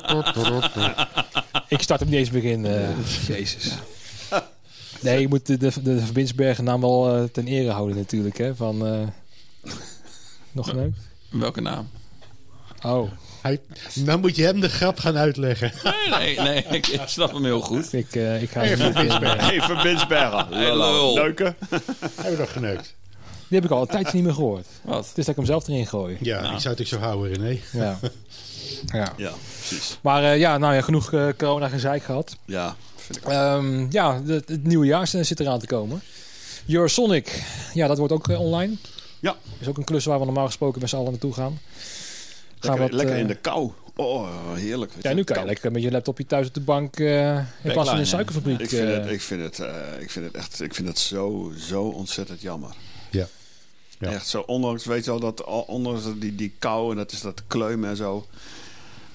Ik start hem niet eens begin. eh, Jezus. Nee, je moet de, de, de Verbindsbergen naam wel eh, ten ere houden natuurlijk. Hè, van, eh, nog een Welke naam? Oh, Hij, nou moet je hem de grap gaan uitleggen. Nee, nee, nee ik, ik snap hem heel goed. ik, eh, ik ga Hey, Verbindsbergen. Hey, lul. Leuke. Hebben we nog geneukt. Die heb ik al een tijdje niet meer gehoord. Wat? Het is dat ik hem zelf erin gooi. Ja, Nou. ik zou het ook zo houden, René. Ja. Ja. Ja, precies. Maar eh, ja, nou ja, genoeg eh, corona gezeik gehad. Ja, vind ik Ehm, ja, de- het nieuwe jaar zit eraan te komen. Eurosonic, ja, dat wordt ook eh, online. Ja. Is ook een klus waar we normaal gesproken met z'n allen naartoe gaan. Gaan Lekker, wat, lekker eh, in de kou. Oh, heerlijk. weet Ja, nu kan je lekker met je laptopje thuis op de bank eh, in plaats van in een suikerfabriek. Ik vind, eh, het, ik, vind het, eh, ik vind het echt ik vind het zo, zo ontzettend jammer. Ja. Ja. Echt zo, ondanks, weet je wel, dat, ondanks die, die kou en dat is dat kleumen en zo.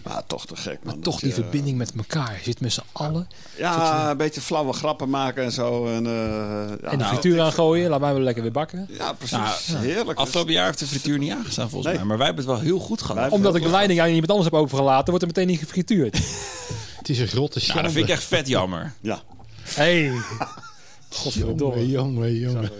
Maar toch te gek, man. maar toch Dat die je- verbinding met elkaar. Je zit met z'n allen. Ja, een beetje flauwe grappen maken en zo. En, eh, ja, en de nou, frituur aangooien. Laat mij wel lekker weer bakken. Ja, precies. Nou, Heerlijk. Afgelopen jaar heeft de frituur niet aangestaan volgens Nee. mij. Maar wij hebben het wel heel goed gehad. Wij- Omdat ik de leiding aan iemand anders heb overgelaten, wordt er meteen niet gefrituurd. Het is een grote Nou, schande. dat vind ik echt vet jammer. Ja. hey. Godverdomme. Jongen, jongen, jongen.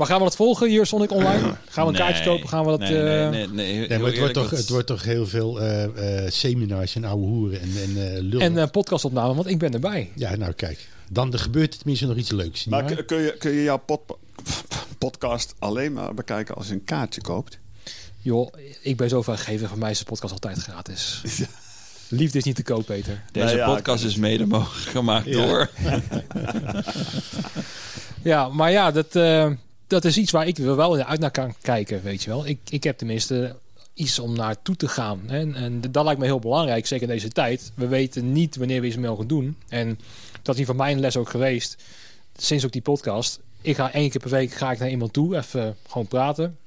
Maar gaan we dat volgen, Eurosonic online? Gaan we een kaartje kopen? Gaan we dat... Nee, nee, eh, nee, nee, maar het wordt, toch, het wordt toch heel veel eh, eh, seminars en ouwe hoeren en, en eh, lullen. En uh, podcastopname, want ik ben erbij. ja, nou kijk. Dan er gebeurt tenminste nog iets leuks. Maar kun- je, kun je jouw pod- podcast alleen maar bekijken als je een kaartje koopt? Joh, ik ben zo vrijgever. Voor mij is de podcast altijd gratis. Liefde is niet te koop, Peter. Deze Nou ja, podcast is mede mogelijk gemaakt Ja. door. Ja, maar ja, dat, eh, dat is iets waar ik wel uit naar kan kijken, weet je wel. Ik, ik heb tenminste iets om naartoe te gaan. Hè? En dat lijkt me heel belangrijk, zeker in deze tijd. We weten niet wanneer we iets mogen doen. En dat is hier van mijn les ook geweest. Sinds ook die podcast. Ik ga één keer per week ga ik naar iemand toe, even gewoon praten.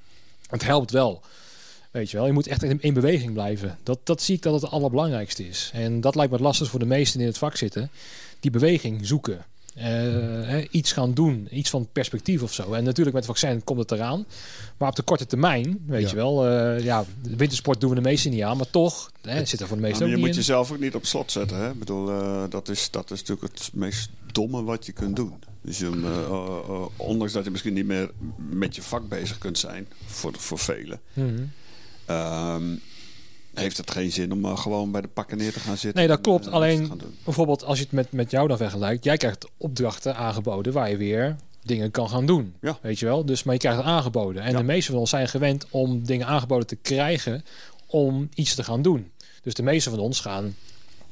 Het helpt wel. Weet je wel, je moet echt in, in beweging blijven. Dat, dat zie ik dat het allerbelangrijkste is. En dat lijkt me het lastigst voor de meesten die in het vak zitten. Die beweging zoeken. Eh, iets gaan doen, iets van perspectief of zo. En natuurlijk met het vaccin komt het eraan. Maar op de korte termijn, weet Ja. je wel, eh, ja, de wintersport doen we de meesten niet aan, maar toch hè, zit er voor de Maar meesten je ook moet niet in. jezelf ook niet op slot zetten. Hè? Ik bedoel, eh, dat, is, dat is natuurlijk het meest domme wat je kunt doen. Dus je, ondanks dat je misschien niet meer met je vak bezig kunt zijn, voor, voor velen, ehm, heeft het geen zin om eh, gewoon bij de pakken neer te gaan zitten. Nee, dat en, klopt. eh, Alleen-. Bijvoorbeeld als je het met, met jou dan vergelijkt, jij krijgt opdrachten aangeboden waar je weer dingen kan gaan doen. Ja. Weet je wel? Dus, maar je krijgt het aangeboden. En Ja. de meesten van ons zijn gewend om dingen aangeboden te krijgen om iets te gaan doen. Dus de meeste van ons gaan,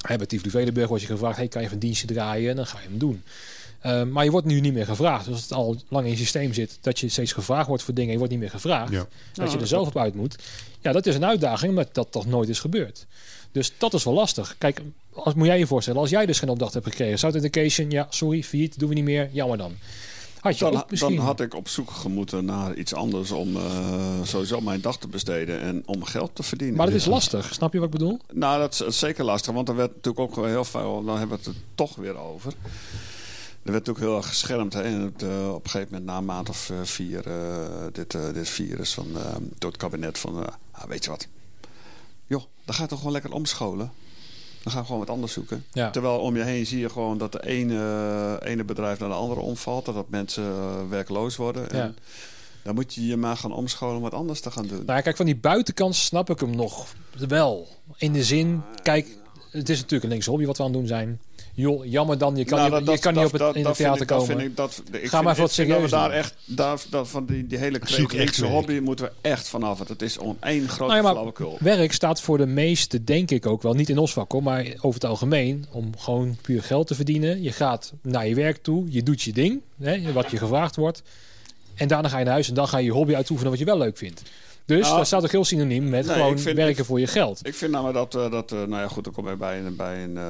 bij Tivoli Vredenburg wordt je gevraagd, hey, kan je van dienstje draaien? En dan ga je hem doen. Uh, maar je wordt nu niet meer gevraagd. Dus als het al lang in je systeem zit, dat je steeds gevraagd wordt voor dingen en je wordt niet meer gevraagd. Ja. Dat je er dat zelf op uit moet. Ja, dat is een uitdaging, omdat dat toch nooit is gebeurd. Dus dat is wel lastig. Kijk, als, moet jij je voorstellen, als jij dus geen opdracht hebt gekregen, South Education, ja, sorry, failliet, doen we niet meer, jammer dan. Had je Dan, misschien... dan had ik op zoek gemoeten naar iets anders om eh, sowieso mijn dag te besteden en om geld te verdienen. maar dat is lastig, snap je wat ik bedoel? Nou, dat is, dat is zeker lastig, want er werd natuurlijk ook heel veel, dan hebben we het er toch weer over. Er werd natuurlijk heel erg geschermd hè, en het, eh, op een gegeven moment na een maand of eh, vier eh, dit, dit virus van, door het kabinet van, ah, weet je wat, joh, dan ga je toch gewoon lekker omscholen. Dan ga je gewoon wat anders zoeken. Ja. Terwijl om je heen zie je gewoon dat de ene, ene bedrijf naar de andere omvalt. Dat mensen werkloos worden. Ja. En dan moet je je maar gaan omscholen om wat anders te gaan doen. Nou ja, kijk, van die buitenkant snap ik hem nog wel. In de zin, kijk, het is natuurlijk een linkse hobby wat we aan het doen zijn. Joh, jammer dan, je kan, Nou, dat- je kan dat- niet op het, dat- in het theater ik- dat komen. vind ik- dat- ik Ga vind- maar voor het ik vind dat we serieus daar doen. echt, daar, dat, van die, die hele werk. hobby moeten we echt vanaf. Want het is on één grote Nou ja, maar flauwekul. werk staat voor de meeste, denk ik ook wel, niet in ons vak hoor, maar over het algemeen, om gewoon puur geld te verdienen. Je gaat naar je werk toe, je doet je ding, hè, wat je gevraagd wordt. En daarna ga je naar huis en dan ga je je hobby uitoefenen wat je wel leuk vindt. Dus Nou, dat staat ook heel synoniem met nee, gewoon vind- werken voor je geld. Ik vind namelijk dat, eh, dat eh, nou ja, goed, dan kom je bij, een- bij, een, eh,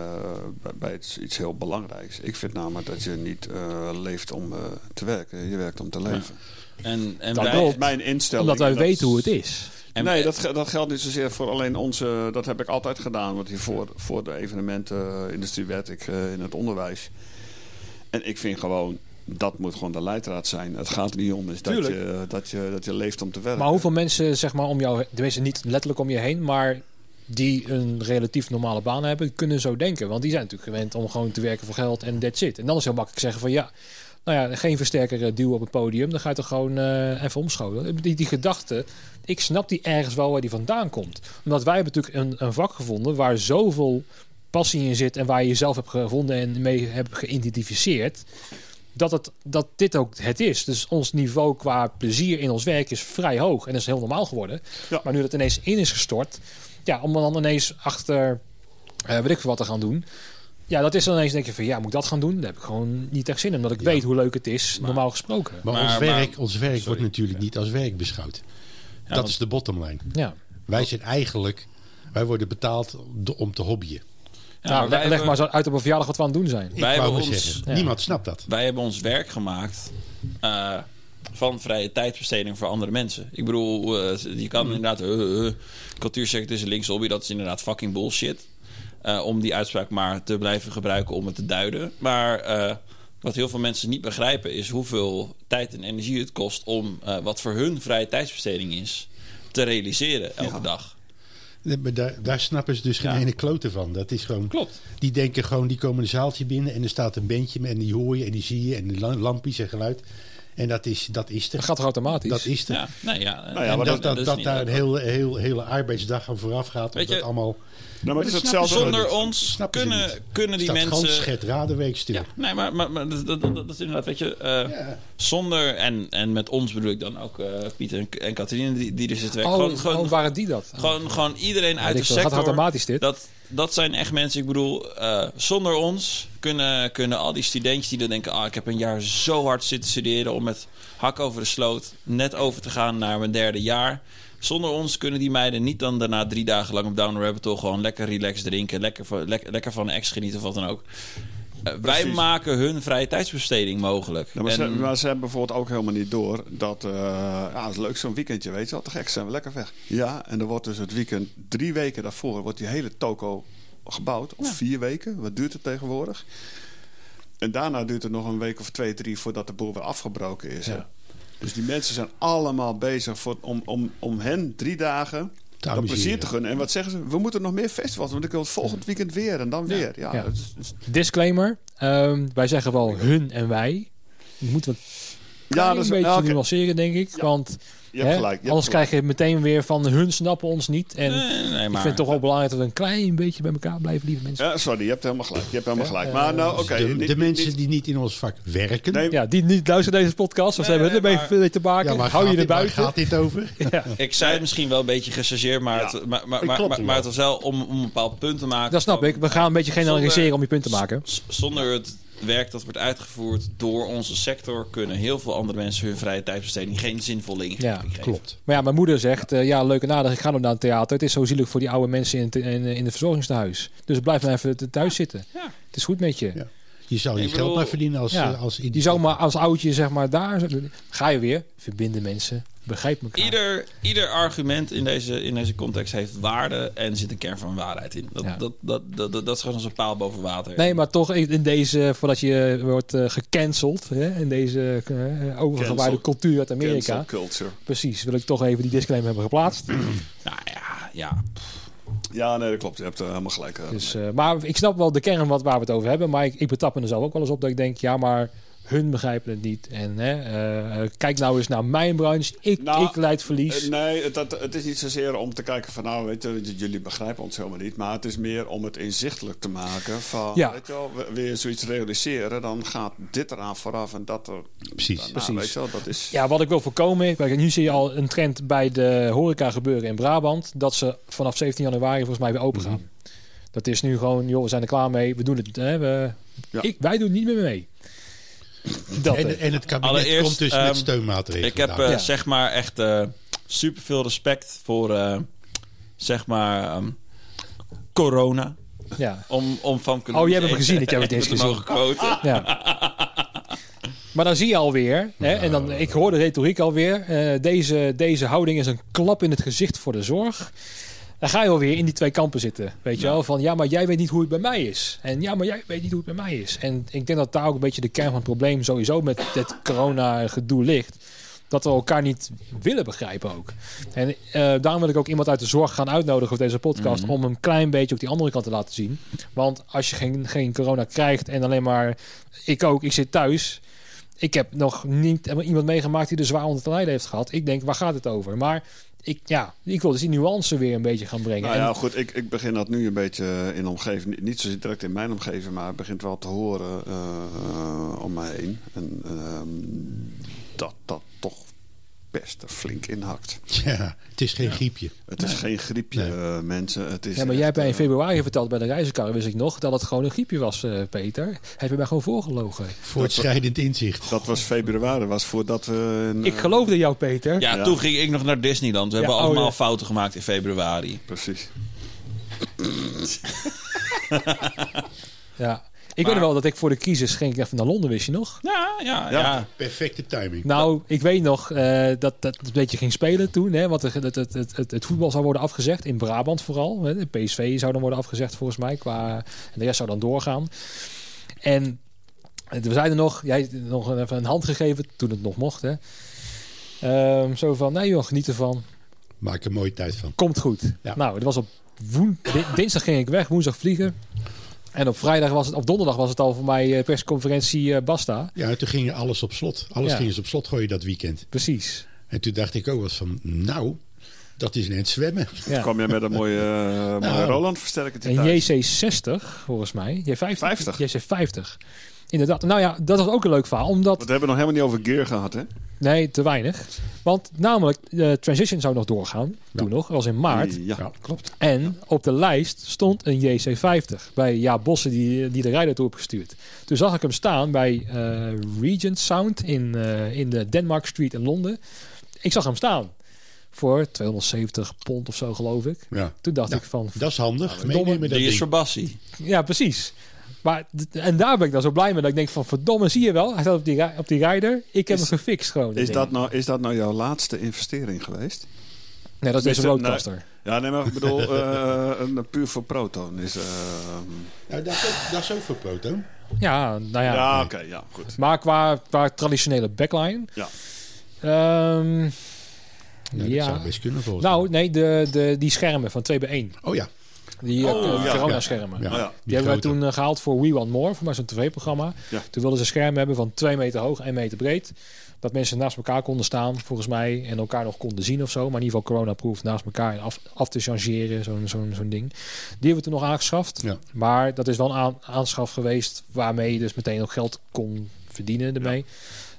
bij, bij iets, iets heel belangrijks. Ik vind namelijk dat je niet eh, leeft om eh, te werken, je werkt om te leven. En, en Dat wij, is mijn instelling. Omdat wij weten hoe het is. en nee, dat, dat geldt niet zozeer voor alleen onze. Dat heb ik altijd gedaan. Want hiervoor voor de evenementenindustrie werd ik eh, in het onderwijs. En ik vind gewoon. Dat moet gewoon de leidraad zijn. Het gaat er niet om is dat, je, dat, je, dat je leeft om te werken. Maar hoeveel mensen, zeg maar, om jou, tenminste niet letterlijk om je heen, maar die een relatief normale baan hebben, kunnen zo denken. Want die zijn natuurlijk gewend om gewoon te werken voor geld en that's it. En dan is heel makkelijk zeggen van ja, nou ja, geen versterker eh, duwen op het podium. Dan ga je toch gewoon eh, even omscholen. Die, die gedachte, ik snap die ergens wel waar die vandaan komt. Omdat wij hebben natuurlijk een, een vak gevonden waar zoveel passie in zit en waar je jezelf hebt gevonden en mee hebt geïdentificeerd. Dat, het, dat dit ook het is. Dus ons niveau qua plezier in ons werk is vrij hoog. En dat is heel normaal geworden. Ja. Maar nu dat ineens in is gestort. Ja, om dan ineens achter eh weet ik veel wat te gaan doen. Ja, dat is dan ineens denk je van ja, moet ik dat gaan doen? Daar heb ik gewoon niet echt zin in. Omdat ik weet hoe leuk het is, normaal gesproken. Maar, Maar- ons maar- werk, ons werk Sorry. wordt natuurlijk niet als werk beschouwd. Ja, dat want- is de bottomline. Ja, Wij zijn eigenlijk, wij worden betaald om te hobbyen. Ja, nou, wij leg hebben- maar zo uit op een verjaardag wat we aan het doen zijn. Wij hebben ons- niemand snapt dat. wij hebben ons werk gemaakt eh, van vrije tijdsbesteding voor andere mensen. Ik bedoel, eh, je kan inderdaad... eh eh, eh, cultuursector is een linkse hobby. Dat is inderdaad fucking bullshit. Eh, om die uitspraak maar te blijven gebruiken om het te duiden. Maar eh, wat heel veel mensen niet begrijpen... is hoeveel tijd en energie het kost... om eh, wat voor hun vrije tijdsbesteding is... te realiseren elke Ja. dag. Maar daar, daar snappen ze dus geen Ja. ene klote van. Dat is gewoon, Klopt. die denken gewoon, die komen een zaaltje binnen en er staat een bandje en die hoor je en die zie je en lampjes en geluid. En dat is, dat is er. Dat gaat toch automatisch? Dat is er. Ja, nee, ja, Nou ja, en dat, dat, dat daar een heel, heel, hele arbeidsdag aan vooraf gaat. Weet dat je, allemaal, Nou, maar het is hetzelfde. ze Zonder ons kunnen, kunnen die staat mensen... Gans Schet Radenweek stil. Ja, nee, maar, maar, maar dat, dat, dat, dat is inderdaad, weet je, eh, Ja. zonder, en, en met ons bedoel ik dan ook eh Pieter en, en Catharine die, die er zitten werken. oh, gewoon, gewoon, oh, waren die dat? gewoon, gewoon iedereen Ja, uit de dacht, dat gaat sector. automatisch dit. Dat, dat zijn echt mensen, ik bedoel, eh, zonder ons kunnen, kunnen al die studentjes die dan denken... Ah, ik heb een jaar zo hard zitten studeren om met hak over de sloot net over te gaan naar mijn derde jaar. Zonder ons kunnen die meiden niet dan daarna drie dagen lang op Down Rabbit gewoon lekker relaxed drinken, lekker van, lekker, van een ex genieten of wat dan ook. Eh, wij maken hun vrije tijdsbesteding mogelijk. Ja, maar, ze, En- maar ze hebben bijvoorbeeld ook helemaal niet door dat... eh ja, het is leuk zo'n weekendje, weet je wel. Te gek, zijn we lekker weg. Ja, en dan wordt dus het weekend... Drie weken daarvoor wordt die hele toko gebouwd. Of vier weken. Wat duurt het tegenwoordig? En daarna duurt het nog een week of twee, drie... voordat de boel weer afgebroken is. Ja. Dus die mensen zijn allemaal bezig voor, om, om, om hen drie dagen... Dat plezier te gunnen. En wat zeggen ze? We moeten nog meer festivals. Want ik wil het volgend weekend weer. En dan weer. Ja, Ja. het is- het is- Disclaimer. ehm, wij zeggen wel hun en wij. Je moet wat ja, een dat is beetje oké. nuanceren, denk ik. Ja, Want Je hebt gelijk. je hebt anders gelijk. krijg je meteen weer van hun snappen ons niet. En Nee, nee, nee, ik maar- vind het toch wel belangrijk dat we een klein beetje bij elkaar blijven, lieve mensen. Ja, sorry, je hebt helemaal gelijk. Je hebt helemaal gelijk. eh, Maar nou, oké. de, mensen die niet in ons vak werken. Nee, Ja, die niet luisteren deze podcast, of Nee, ze hebben er mee te maken. ja, maar Hou je er dit, waar buiten. gaat dit over? Ja. Ik zei het misschien wel een beetje gechargeerd, maar, Ja. het, maar, maar, maar, maar, maar het was wel om, om een bepaald punt te maken. Dat snap ik. We gaan een beetje generaliseren zonder- om je punt te maken. Zonder het werk dat wordt uitgevoerd door onze sector... kunnen heel veel andere mensen hun vrije tijdsbesteding geen zinvolle ingeving Ja, geven. Klopt. Maar ja, mijn moeder zegt, eh, ja, leuk en aardig, ik ga nog naar het theater. Het is zo zielig voor die oude mensen in het, in, in het verzorgingstehuis. Dus blijf maar even thuis zitten. Ja. Het is goed met je. Ja. Je zou je geld maar verdienen als, Ja. eh, als Die zou maar als oudje, zeg maar, daar... Ga je weer. Verbinden mensen. Begrijp elkaar. Ieder, ieder argument in deze, in deze context heeft waarde en zit een kern van waarheid in. Dat, Ja. dat, dat, dat, dat, dat is gewoon als een paal boven water. Nee, maar toch in deze, voordat je wordt eh, gecanceld, hè, in deze eh, overgewaarde cultuur uit Amerika. Cancel culture. Precies, wil ik toch even die disclaimer hebben geplaatst. Nou ja, ja. Ja, nee, dat klopt. Je hebt er helemaal gelijk. eh, Dus, eh, maar ik snap wel de kern wat, waar we het over hebben. Maar ik, ik betrap me er zelf ook wel eens op dat ik denk, ja, maar hun begrijpen het niet. En hè, eh, kijk nou eens naar mijn branche. Ik, Nou, ik leid verlies. Eh, Nee, het, dat, het is niet zozeer om te kijken van nou, weet je, jullie begrijpen ons helemaal niet. Maar het is meer om het inzichtelijk te maken van, Ja. weet je wel, we- wil je zoiets realiseren, dan gaat dit eraan vooraf en dat er Precies. daarna, Precies. weet je wel, dat is... Ja, wat ik wil voorkomen. Kijk, nu zie je al een trend bij de horeca gebeuren in Brabant. Dat ze vanaf 17 januari volgens mij weer open gaan. Mhm. Dat is nu gewoon, joh, we zijn er klaar mee. We doen het. Hè, we, Ja. ik, wij doen niet meer mee. Dat, En, en het kabinet Allereerst, komt dus ehm, met steunmaatregelen. Ik heb daar. eh, Ja. zeg maar echt, eh, super veel respect voor, eh, zeg maar, ehm, corona. Ja. Om, om van Oh, jij hebt hem gezien, ik heb het eens te mogen ja. Maar dan zie je alweer, hè, en dan, ik hoor de retoriek alweer, eh, deze, deze houding is een klap in het gezicht voor de zorg. Dan ga je alweer in die twee kampen zitten. Weet je wel? Van ja, maar jij weet niet hoe het bij mij is. En ja, maar jij weet niet hoe het bij mij is. En ik denk dat daar ook een beetje de kern van het probleem sowieso met het corona-gedoe ligt. Dat we elkaar niet willen begrijpen ook. En eh, daarom wil ik ook iemand uit de zorg gaan uitnodigen voor deze podcast. Om een klein beetje ook die andere kant te laten zien. Want als je geen, geen corona krijgt en alleen maar. Ik ook, ik zit thuis. Ik heb nog niet iemand meegemaakt die er zwaar onder te lijden heeft gehad. Ik denk, waar gaat het over? Maar ik, ja, ik wil dus die nuance weer een beetje gaan brengen. Nou ja, En- goed, ik, ik begin dat nu een beetje in de omgeving, niet- zozeer direct in mijn omgeving, maar het begint wel te horen eh, om mij heen. En ehm, dat dat best er flink inhakt. Ja, het is geen griepje. Het is geen griepje, Nee. eh, mensen. Het is ja, maar jij hebt mij in eh, februari verteld bij de reizenkarren, wist ik nog, dat het gewoon een griepje was, eh, Peter. Heb je mij gewoon voorgelogen? Voortschrijdend inzicht. Dat was februari, was voordat we... Ik geloofde jou, Peter. Ja, Ja. toen ging ik nog naar Disneyland. We Ja, hebben oh, allemaal ja. fouten gemaakt in februari. Precies. Ja. Ik weet wel dat ik voor de crisis ging ik even naar Londen, wist je nog? Ja, ja, Ja. ja. Perfecte timing. Nou, ik weet nog eh, dat dat een beetje ging spelen toen. Hè, want het, het, het, het, voetbal zou worden afgezegd, in Brabant vooral. Hè, de PSV zou dan worden afgezegd volgens mij. Qua, en de rest zou dan doorgaan. En we zeiden nog, jij hebt nog even een hand gegeven toen het nog mocht. Hè. Ehm, zo van, nee joh, geniet ervan. Maak er een mooie tijd van. Komt goed. Ja. Nou, het was op woen, di- dinsdag ging ik weg, woensdag vliegen. En op vrijdag was het, op donderdag was het al voor mij eh, persconferentie eh, Basta. Ja, toen ging alles op slot. Alles Ja. ging ze op slot gooien dat weekend. Precies. En toen dacht ik ook wat van, nou, dat is net zwemmen. Ja. kwam jij met een mooie, eh, mooie Roland versterker Een thuis. JC60, volgens mij. J50? 50. JC50. Inderdaad. Nou ja, dat was ook een leuk verhaal. Omdat... Want we hebben nog helemaal niet over gear gehad, hè? Nee, te weinig. Want namelijk, de transition zou nog doorgaan. Toen nog, was in maart. Ja. Ja, klopt. En op de lijst stond een JC50 bij Ja Bossen die, die de rijder toe heeft gestuurd. Toen zag ik hem staan bij eh, Regent Sound in, eh, in de Denmark Street in Londen. Ik zag hem staan voor 270 pond of zo geloof ik. Ja. Toen dacht Ja. ik van, Dat is handig. Meenemen dat Die is voor Bassie. ja precies. Maar, en daar ben ik dan zo blij mee dat ik denk van verdomme zie je wel. Hij staat op die, op die rijder. Ik heb Is- hem gefixt gewoon. Is dat, nou, is dat nou jouw laatste investering geweest? Nee, dat is deze Tenminste, roadcaster. Ja, nee, maar ik bedoel, eh, een, puur voor Proton is... Nou, dat, is ook, dat is ook voor Proton. Ja, nou ja. ja, oké, ja, goed. Maar qua, qua traditionele backline. Ja. Ehm, Ja, ja. Dat zou best kunnen volgens Nou, nee, de, de, die schermen van 2B1. mij. Oh ja. Die Oh, eh, ja. corona-schermen. Ja. Oh ja. Die hebben wij grote. toen eh, gehaald voor We Want More, voor mij zo'n tv-programma. Ja. Toen wilden ze schermen hebben van 2 meter hoog, 1 meter breed. Dat mensen naast elkaar konden staan, volgens mij, en elkaar nog konden zien of zo. Maar in ieder geval corona-proof naast elkaar en af, af te changeren, zo'n zo'n zo'n ding. Die hebben we toen nog aangeschaft. Ja. Maar dat is wel een aan, aanschaf geweest waarmee je dus meteen ook geld kon verdienen ermee.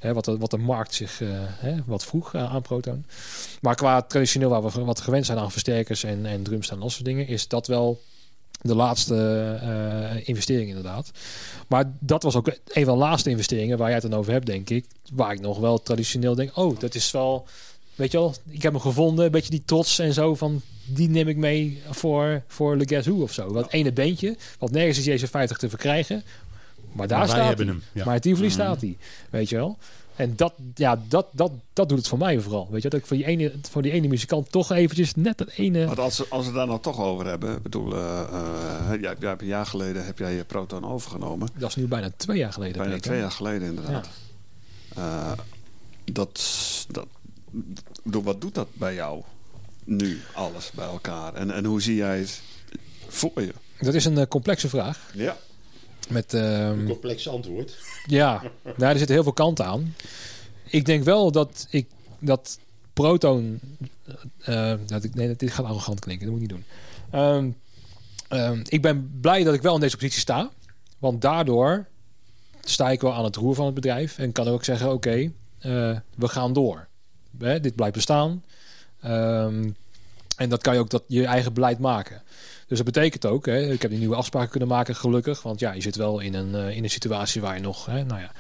Hè, wat, de, wat de markt zich eh, hè, wat vroeg eh, aan Proton. Maar qua traditioneel waar we wat gewend zijn aan versterkers en, en drums en dat soort dingen, is dat wel de laatste eh, investering inderdaad. Maar dat was ook een van de laatste investeringen waar jij het dan over hebt, denk ik. Waar ik nog wel traditioneel denk, oh, dat is wel... Weet je wel, ik heb hem gevonden, een beetje die trots en zo van... Die neem ik mee voor, voor Le Guess Who of zo. Dat ene beentje, wat nergens is deze 50 te verkrijgen. Maar daar Maar staat hebben hij. hem, ja. Maar in Tivoli staat hij, weet je wel. En dat, ja, dat, dat, dat doet het voor mij vooral. Weet je, dat ik voor die ene, voor die ene muzikant toch eventjes net dat ene... Want als, we- als we het daar nou toch over hebben, ik bedoel, eh, eh, jij, jij een jaar geleden heb jij je Proton overgenomen. Dat is nu bijna twee jaar geleden. Bijna twee jaar geleden inderdaad. Eh, dat, dat, bedoel, wat doet dat bij jou nu, alles bij elkaar? En, en hoe zie jij het voor je? Dat is een complexe vraag. Ja. Met, ehm, Een complex antwoord. ja, nou, er zitten heel veel kanten aan. Ik denk wel dat ik dat Proton. eh, dat ik, nee, dit gaat arrogant klinken, dat moet ik niet doen. Ehm, ehm, ik ben blij dat ik wel in deze positie sta. Want daardoor sta ik wel aan het roer van het bedrijf. En kan ik ook zeggen: oké, eh, we gaan door. Hè, dit blijft bestaan. En dat kan je ook dat je eigen beleid maken. Dus dat betekent ook, hè, ik heb die nieuwe afspraken kunnen maken, gelukkig. Want ja, je zit wel in een, eh, in een situatie waar je nog, hè, nou ja,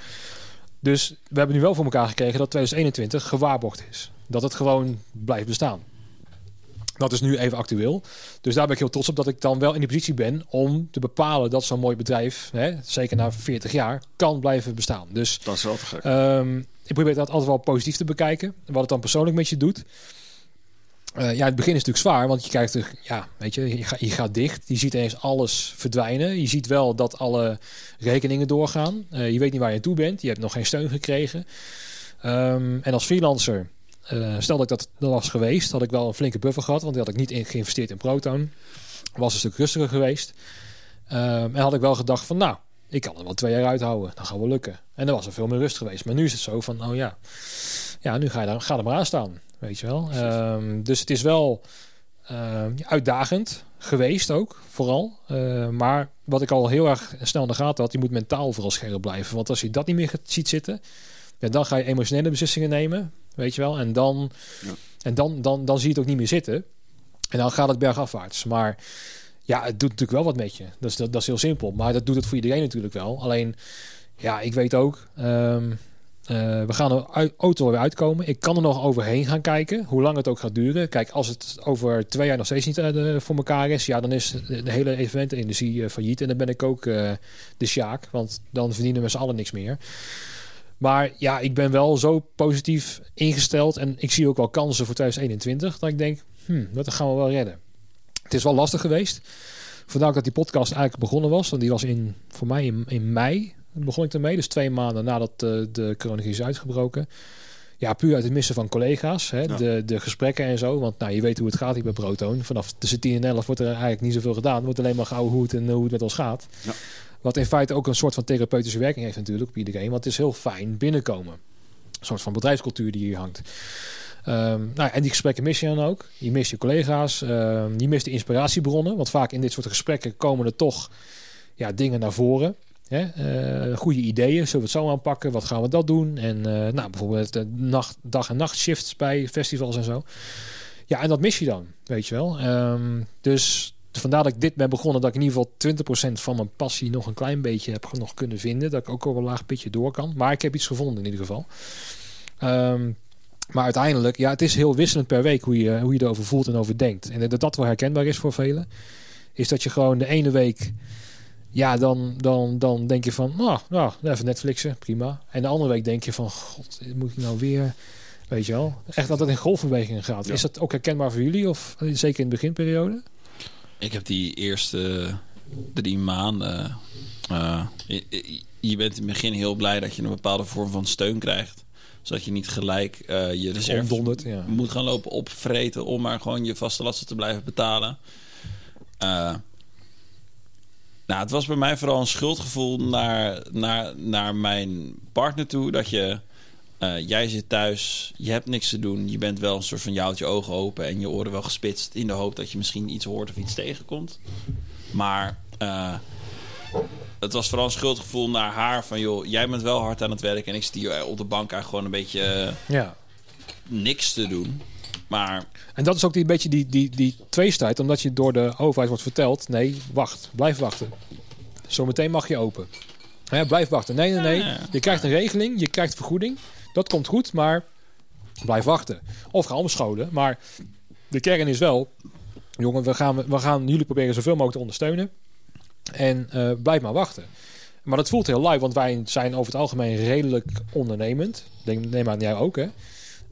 Dus we hebben nu wel voor elkaar gekregen dat 2021 gewaarborgd is. Dat het gewoon blijft bestaan. Dat is nu even actueel. Dus daar ben ik heel trots op dat ik dan wel in de positie ben om te bepalen dat zo'n mooi bedrijf, hè, zeker na 40 jaar, kan blijven bestaan. Dus Dat is wel te gek. Ehm, ik probeer dat altijd wel positief te bekijken. Wat het dan persoonlijk met je doet. Eh, ja, het begin is natuurlijk zwaar, want je krijgt er, ja, weet je, je, gaat, je gaat dicht. Je ziet ineens alles verdwijnen. Je ziet wel dat alle rekeningen doorgaan. Eh, je weet niet waar je toe bent. Je hebt nog geen steun gekregen. Ehm, en als freelancer, eh, stel dat ik dat, dat was geweest, had ik wel een flinke buffer gehad, want die had ik niet in, geïnvesteerd in Proton. Was een stuk rustiger geweest. Ehm, en had ik wel gedacht van, nou, ik kan er wel twee jaar uithouden. Dan gaat wel lukken. En dan was er veel meer rust geweest. Maar nu is het zo van, oh ja, ja nu ga je daar, ga er maar aan staan. Weet je wel. Ehm, dus het is wel ehm, uitdagend geweest ook, vooral. Uh, maar wat ik al heel erg snel in de gaten had, je moet mentaal vooral scherp blijven. Want als je dat niet meer ziet zitten, ja, dan ga je emotionele beslissingen nemen. Weet je wel. En dan, Ja. en dan, dan, dan zie je het ook niet meer zitten. En dan gaat het bergafwaarts. Maar ja, het doet natuurlijk wel wat met je. Dat is, dat, dat is heel simpel. Maar dat doet het voor iedereen natuurlijk wel. Alleen, ja, ik weet ook... ehm, eh, we gaan er auto weer uitkomen. Ik kan er nog overheen gaan kijken. Hoe lang het ook gaat duren. Kijk, als het over twee jaar nog steeds niet eh, voor elkaar is... Ja, dan is de, hele evenementenindustrie eh, failliet. En dan ben ik ook de sjaak. Want dan verdienen we z'n allen niks meer. Maar ja, ik ben wel zo positief ingesteld. En ik zie ook wel kansen voor 2021. Dat ik denk, hmm, dat gaan we wel redden. Het is wel lastig geweest. Vandaar dat die podcast eigenlijk begonnen was. Want die was in, voor mij in mei begon ik ermee. Dus twee maanden nadat eh, de coronacrisis is uitgebroken. Ja, puur uit het missen van collega's. Hè, Ja. de, de gesprekken en zo. Want nou, je weet hoe het gaat hier bij Proton. Vanaf tussen 10 en 11 wordt er eigenlijk niet zoveel gedaan. Er wordt alleen maar gehouden hoe het, en, eh, hoe het met ons gaat. Ja. Wat in feite ook een soort van therapeutische werking heeft natuurlijk op iedereen. Want het is heel fijn binnenkomen. Een soort van bedrijfscultuur die hier hangt. Ehm, nou, en die gesprekken mis je dan ook. Je mist je collega's. ehm, je mist de inspiratiebronnen. Want vaak in dit soort gesprekken komen er toch ja, dingen naar voren. Hè? Eh, goede ideeën. Zullen we het zo aanpakken? Wat gaan we dat doen? En eh, nou, bijvoorbeeld de nacht, dag- en nachtshifts bij festivals en zo. Ja, en dat mis je dan, weet je wel. Ehm, dus vandaar dat ik dit ben begonnen. Dat ik in ieder geval 20% van mijn passie nog een klein beetje heb nog kunnen vinden. Dat ik ook op een laag pitje door kan. Maar ik heb iets gevonden in ieder geval. Ehm, maar uiteindelijk, ja, het is heel wisselend per week hoe je, hoe je erover voelt en over denkt. En dat dat wel herkenbaar is voor velen. Is dat je gewoon de ene week, ja, dan, dan, dan denk je van, nou, nou, even Netflixen, prima. En de andere week denk je van, god, moet ik nou weer, weet je wel. Echt dat het in golfbewegingen gaat. Ja. Is dat ook herkenbaar voor jullie? Of eh, zeker in de beginperiode? Ik heb die eerste drie maanden. eh, je, je- je bent in het begin heel blij dat je een bepaalde vorm van steun krijgt. Zodat je niet gelijk eh, je ja. moet gaan lopen opvreten om maar gewoon je vaste lasten te blijven betalen. Eh, nou, het was bij mij vooral een schuldgevoel naar, naar, naar mijn partner toe. Dat je, eh, jij zit thuis, je hebt niks te doen. Je bent wel een soort van, je houdt je ogen open en je oren wel gespitst. In de hoop dat je misschien iets hoort of iets tegenkomt. Maar eh, het was vooral een schuldgevoel naar haar. Van joh, jij bent wel hard aan het werk en ik zit hier op de bank eigenlijk gewoon een beetje eh, Ja. niks te doen. Maar En dat is ook die, een beetje die, die, die tweestrijd, omdat je door de overheid wordt verteld: nee, wacht, blijf wachten. Zometeen mag je open. Hè, blijf wachten. Nee, nee, nee. Ja, ja. Je krijgt een regeling, je krijgt vergoeding. Dat komt goed, maar blijf wachten. Of ga omscholen. Maar de kern is wel: jongen, we gaan, we gaan jullie proberen zoveel mogelijk te ondersteunen. En eh, blijf maar wachten. Maar dat voelt heel live, want wij zijn over het algemeen redelijk ondernemend. Denk, neem aan jij ook, hè?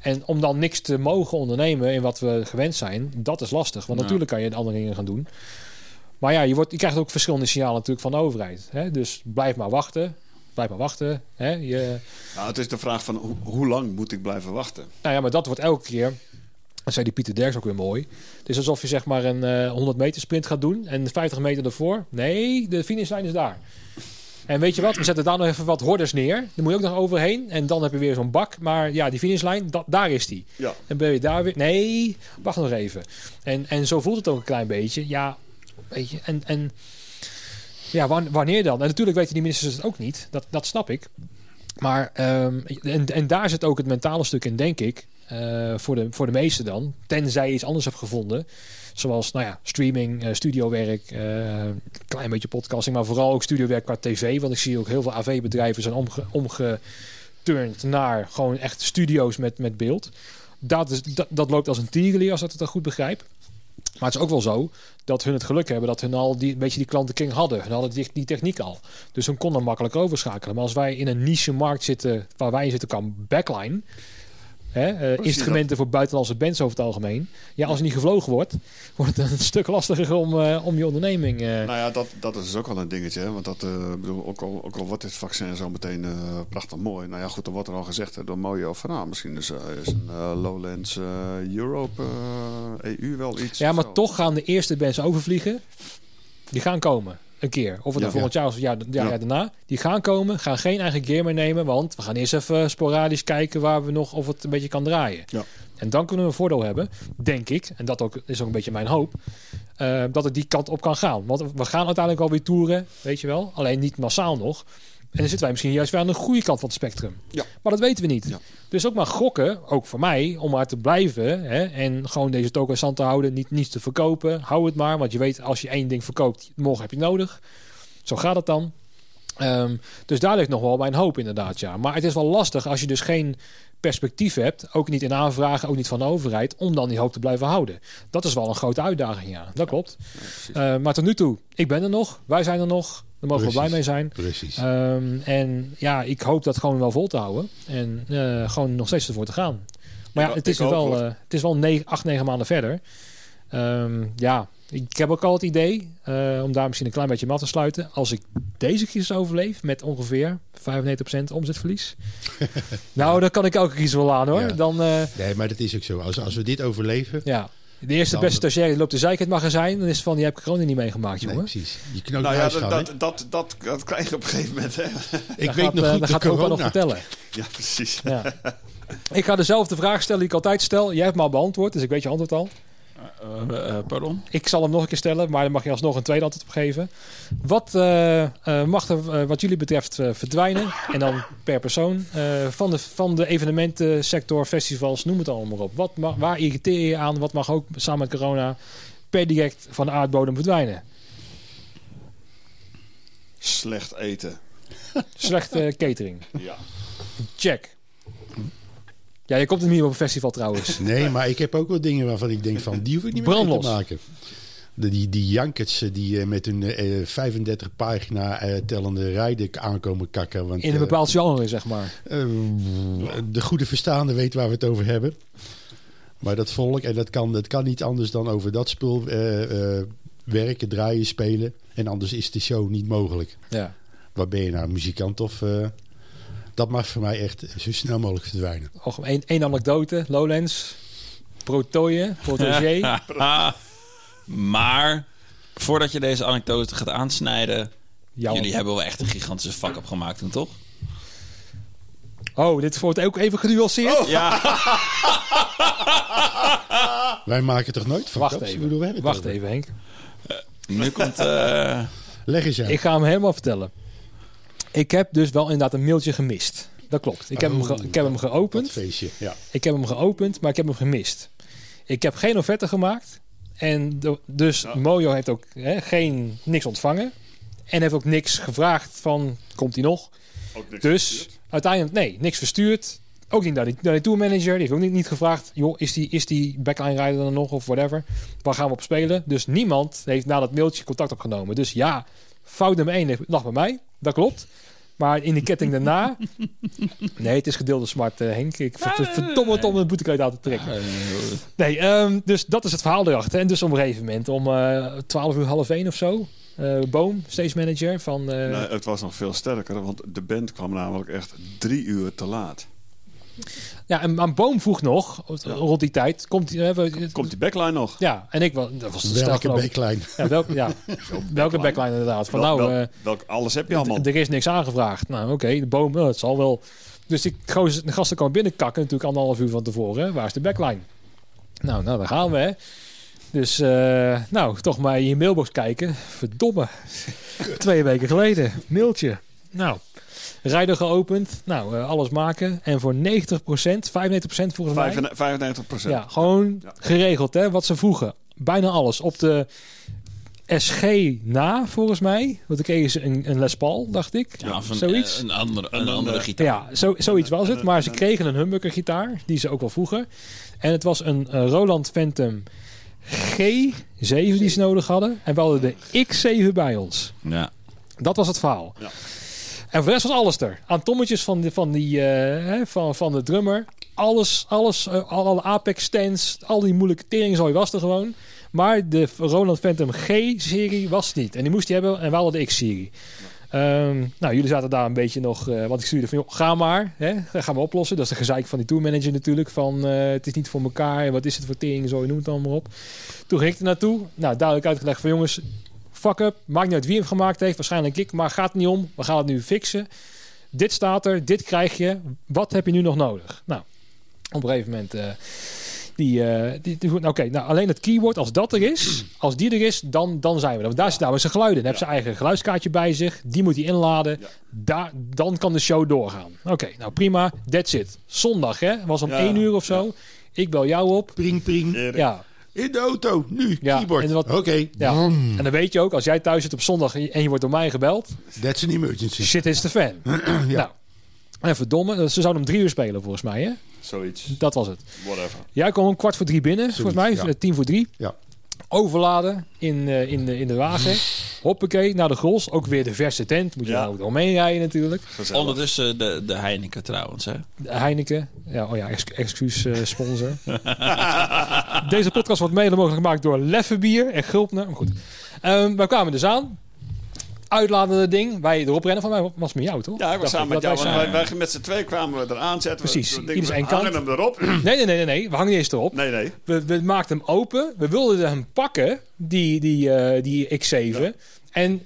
En om dan niks te mogen ondernemen in wat we gewend zijn, dat is lastig. Want Ja. natuurlijk kan je andere dingen gaan doen. Maar ja, je, wordt, je krijgt ook verschillende signalen natuurlijk van de overheid. Hè? Dus blijf maar wachten. Blijf maar wachten. Hè? Je, Nou, het is de vraag van hoe, hoe lang moet ik blijven wachten? nou ja, maar dat wordt elke keer. Dat zei die Pieter Derks ook weer mooi. Het is alsof je zeg maar een eh 100 meter sprint gaat doen. En 50 meter ervoor. Nee, de finishlijn is daar. En weet je wat? We zetten daar nog even wat hordes neer. Dan moet je ook nog overheen. En dan heb je weer zo'n bak. Maar ja, die finishlijn, dat, daar is die. Ja. En ben je daar weer... Nee, wacht nog even. En, en zo voelt het ook een klein beetje. Ja, weet je. En, en ja, wan- wanneer dan? En natuurlijk weten die ministers het ook niet. Dat, dat snap ik. Maar, ehm, en, en daar zit ook het mentale stuk in, denk ik. eh, voor, de, voor de meesten dan. Tenzij je iets anders hebt gevonden. Zoals, nou ja, streaming, eh, studiowerk, eh, klein beetje podcasting. Maar vooral ook studiowerk qua tv. Want ik zie ook heel veel AV-bedrijven zijn omge, omgeturnd geturnd naar gewoon echt studio's met, met beeld. Dat, is, dat, dat loopt als een tierenlier, als ik het dan goed begrijp. Maar het is ook wel zo dat hun het geluk hebben dat hun al die, een beetje die klantenking hadden. Hun hadden die, die techniek al. Dus hun konden makkelijk overschakelen. Maar als wij in een niche markt zitten, waar wij zitten kan backline... Hè, eh, instrumenten voor buitenlandse bands over het algemeen. Ja, als er niet gevlogen wordt, wordt het een stuk lastiger om, eh, om je onderneming... eh, Nou ja, dat, dat is dus ook wel een dingetje. Hè? Want dat, bedoel, ook, al, ook al wordt dit vaccin zo meteen prachtig mooi. Nou ja, goed, er wordt er al gezegd hè, door Mojo van... Nou, misschien is, is een Lowlands Europe, EU wel iets. Ja, maar Zo. toch gaan de eerste bands overvliegen. Die gaan komen. Een keer. Of het Ja. volgend jaar of het jaar, Ja. jaar daarna. Die gaan komen. Gaan geen eigen gear meenemen. Want we gaan eerst even sporadisch kijken waar we nog of het een beetje kan draaien. Ja. En dan kunnen we een voordeel hebben, denk ik. En dat ook, is ook een beetje mijn hoop. eh, dat het die kant op kan gaan. Want we gaan uiteindelijk alweer toeren. Weet je wel. Alleen niet massaal nog. En dan zitten wij misschien juist weer aan de goede kant van het spectrum. Ja. Maar dat weten we niet. Ja. Dus ook maar gokken, ook voor mij, om maar te blijven. Hè, en gewoon deze token stand te houden. Niet niets te verkopen. Hou het maar. Want je weet, als je één ding verkoopt, morgen heb je nodig. Zo gaat het dan. Ehm, dus daar ligt nog wel mijn hoop inderdaad, ja. Maar het is wel lastig als je dus geen perspectief hebt. Ook niet in aanvragen, ook niet van de overheid. Om dan die hoop te blijven houden. Dat is wel een grote uitdaging, ja. Dat klopt. Eh, maar tot nu toe, ik ben er nog. Wij zijn er nog. Daar mogen we blij mee zijn. Precies. Ehm, en ja, ik hoop dat gewoon wel vol te houden. En eh, gewoon nog steeds ervoor te gaan. Maar ja, het is, wel, eh, het is wel negen, acht, negen maanden verder. Ehm, ja, ik heb ook al het idee, eh, om daar misschien een klein beetje mee af te sluiten. Als ik deze crisis overleef met ongeveer 95% omzetverlies. nou, dan kan ik elke crisis wel aan hoor. Ja. Dan, eh, Nee, maar dat is ook zo. Als, als we dit overleven... ja. De eerste Dan- beste stagiair die loopt de zeik in het magazijn. Dan is het van, die heb ik gewoon niet meegemaakt, Nee, jongen. precies. Je knoot Nou ja, dat, dat, dat, dat, dat krijg je op een gegeven moment. Hè? Ik Daar weet gaat, nog eh, goed daar de gaat opa nog corona. vertellen. Ja, precies. Ja. ik ga dezelfde vraag stellen die ik altijd stel. Jij hebt me al beantwoord, dus ik weet je antwoord al. Eh, eh, pardon? Ik zal hem nog een keer stellen, maar dan mag je alsnog een tweede antwoord op geven. Wat eh, eh, mag er wat jullie betreft eh, verdwijnen? En dan per persoon. eh, van, de, van de evenementensector, festivals, noem het allemaal maar op. Wat mag, waar irriteer je je aan? Wat mag ook samen met corona per direct van de aardbodem verdwijnen? Slecht eten. Slechte catering. Ja. Check. Ja, je komt er niet op een festival trouwens. Nee, maar ik heb ook wel dingen waarvan ik denk van... die hoef ik niet meer mee te maken. De, die, die jankets eh, die eh, met hun eh, 35 pagina eh, tellende rijden aankomen kakken. Want, In een bepaald genre, zeg maar. de goede verstaande weet waar we het over hebben. Maar dat volk, en dat kan, dat kan niet anders dan over dat spul werken, draaien, spelen. En anders is de show niet mogelijk. Ja. Waar ben je nou, muzikant of... dat mag voor mij echt zo snel mogelijk verdwijnen. Och, één, één anekdote. Lowlands. Protoje. Protégé. maar voordat je deze anekdote gaat aansnijden... Jouw- Jullie hebben wel echt een gigantische fuck up gemaakt toen, toch? Oh, dit wordt ook even genuanceerd. Ja, Wij maken toch nooit van Wacht kaps? even. Ik bedoel, we hebben het Wacht over. even, Henk. nu komt... eh, Leg eens uit. Ik ga hem helemaal vertellen. Ik heb dus wel inderdaad een mailtje gemist. Dat klopt. Ik heb, hem, Oh, ik heb hem geopend. feestje, ja. Ik heb hem geopend, maar ik heb hem gemist. Ik heb geen offerte gemaakt. En dus Mojo heeft ook hè, geen, niks ontvangen. En heeft ook niks gevraagd van, komt hij nog? Dus uiteindelijk, nee, niks verstuurd. Ook niet naar die, naar die tourmanager. Die heeft ook niet, niet gevraagd, joh, is die, is die backline rider er nog of whatever? Waar gaan we op spelen? Dus niemand heeft na dat mailtje contact opgenomen. Dus ja, fout nummer 1 lag bij mij. Dat klopt. Maar in de ketting daarna... Nee, het is gedeelde smart, eh, Henk. Ik ver- ver- verdomme het om een boetekleed aan te trekken. Nee, ehm, dus dat is het verhaal erachter. En dus op een gegeven moment om eh 12 uur, half 1 of zo... eh, Boom, stage manager van... eh, Nee, het was nog veel sterker, want de band kwam namelijk echt drie uur te laat. Ja, en aan Boom vroeg nog, rond die tijd, komt hij... eh, Komt die backline nog? Ja, en ik was, dat was de stel Welke backline? Ja, welke, ja, welke backline inderdaad. Van Wel- nou, wel- eh, welk, alles heb je allemaal. er is niks aangevraagd. Nou, oké, de boom, nou, het zal wel. Dus die gozer- de gasten komen binnenkakken natuurlijk anderhalf uur van tevoren. hè. Waar is de backline? Nou, nou, daar gaan we, hè. Dus, eh, nou, toch maar in je mailbox kijken. Verdomme. Twee weken geleden. Mailtje. Nou, rijder geopend. Nou, eh, alles maken. En voor 90%, 95% volgens mij. 95 procent. Ja, gewoon Ja. geregeld, hè, wat ze vroegen. Bijna alles. Op de SG na, volgens mij. Want dan kregen ze een, een Les Paul, dacht ik. Ja, of een, Zoiets. eh, een andere, een andere gitaar. Ja, zo, zoiets was het. Maar ze en- kregen een humbucker gitaar, die ze ook wel vroegen. En het was een eh, Roland Phantom G7 die ze nodig hadden. En we hadden de X7 bij ons. Ja. Dat was het verhaal. Ja. En voor rest was alles er. Aan tommetjes van, van, die, eh, van, van de drummer. Alles, alles eh, alle Apex stands, al die moeilijke teringzooi was er gewoon. Maar de Roland Phantom G-serie was niet. En die moest hij hebben en we hadden de X-serie. Ehm, nou, jullie zaten daar een beetje nog... eh want ik stuurde van, joh, ga maar. Hè, gaan we oplossen. Dat is de gezeik van die tourmanager natuurlijk. Van, het is niet voor elkaar. Wat is het voor teringzooi, noem het allemaal op. Toen ging ik er naartoe. Nou, duidelijk uitgelegd van, jongens... Fuck up. Maakt niet uit wie hem gemaakt heeft. Waarschijnlijk ik. Maar gaat het niet om. We gaan het nu fixen. Dit staat er. Dit krijg je. Wat heb je nu nog nodig? Nou, op een gegeven moment... eh, die, eh, die, die- Oké, nou, alleen het keyboard, als dat er is, als die er is, dan, dan zijn we er. Want daar zit namelijk zijn geluiden. Dan heeft zijn eigen geluidskaartje bij zich. Die moet hij inladen. Ja. Daar, dan kan de show doorgaan. Oké, nou prima. That's it. Zondag, hè? Was om Ja, 1 uur of zo. Ik bel jou op. Pring, pring. Ja, In de auto, nu, Ja, keyboard. Oké, ja. Mm, En dan weet je ook, als jij thuis zit op zondag en je wordt door mij gebeld. that's an emergency. Shit is de fan. Nou, en verdomme, ze zouden om drie uur spelen volgens mij, hè? Zoiets. Dat was het. Whatever. Jij kwam om kwart voor drie binnen, volgens mij. ja. eh, Tien voor drie. Ja. Overladen in, eh, in, de, in de wagen. Hoppakee, naar de Gros. Ook weer de verse tent. Moet je Ja. nou ook omheen rijden natuurlijk. Gezellig. Ondertussen de, de Heineken trouwens. Hè? De Heineken. Ja, oh ja, ex- excuus eh, sponsor. Deze podcast wordt mede mogelijk gemaakt door Leffenbier en Gulpner. Maar goed. Ehm wij kwamen dus aan. Uitladende ding. Wij erop rennen. Van mij was met jou, toch? Ja, ik was samen met jou. wij met z'n twee kwamen we eraan zetten. we- Precies. we zijn we hangen kant. hem erop. Nee, nee, nee, nee, nee. We hangen niet eens erop. Nee, nee. We, we maakten hem open. We wilden hem pakken, die, die, eh, die X7. En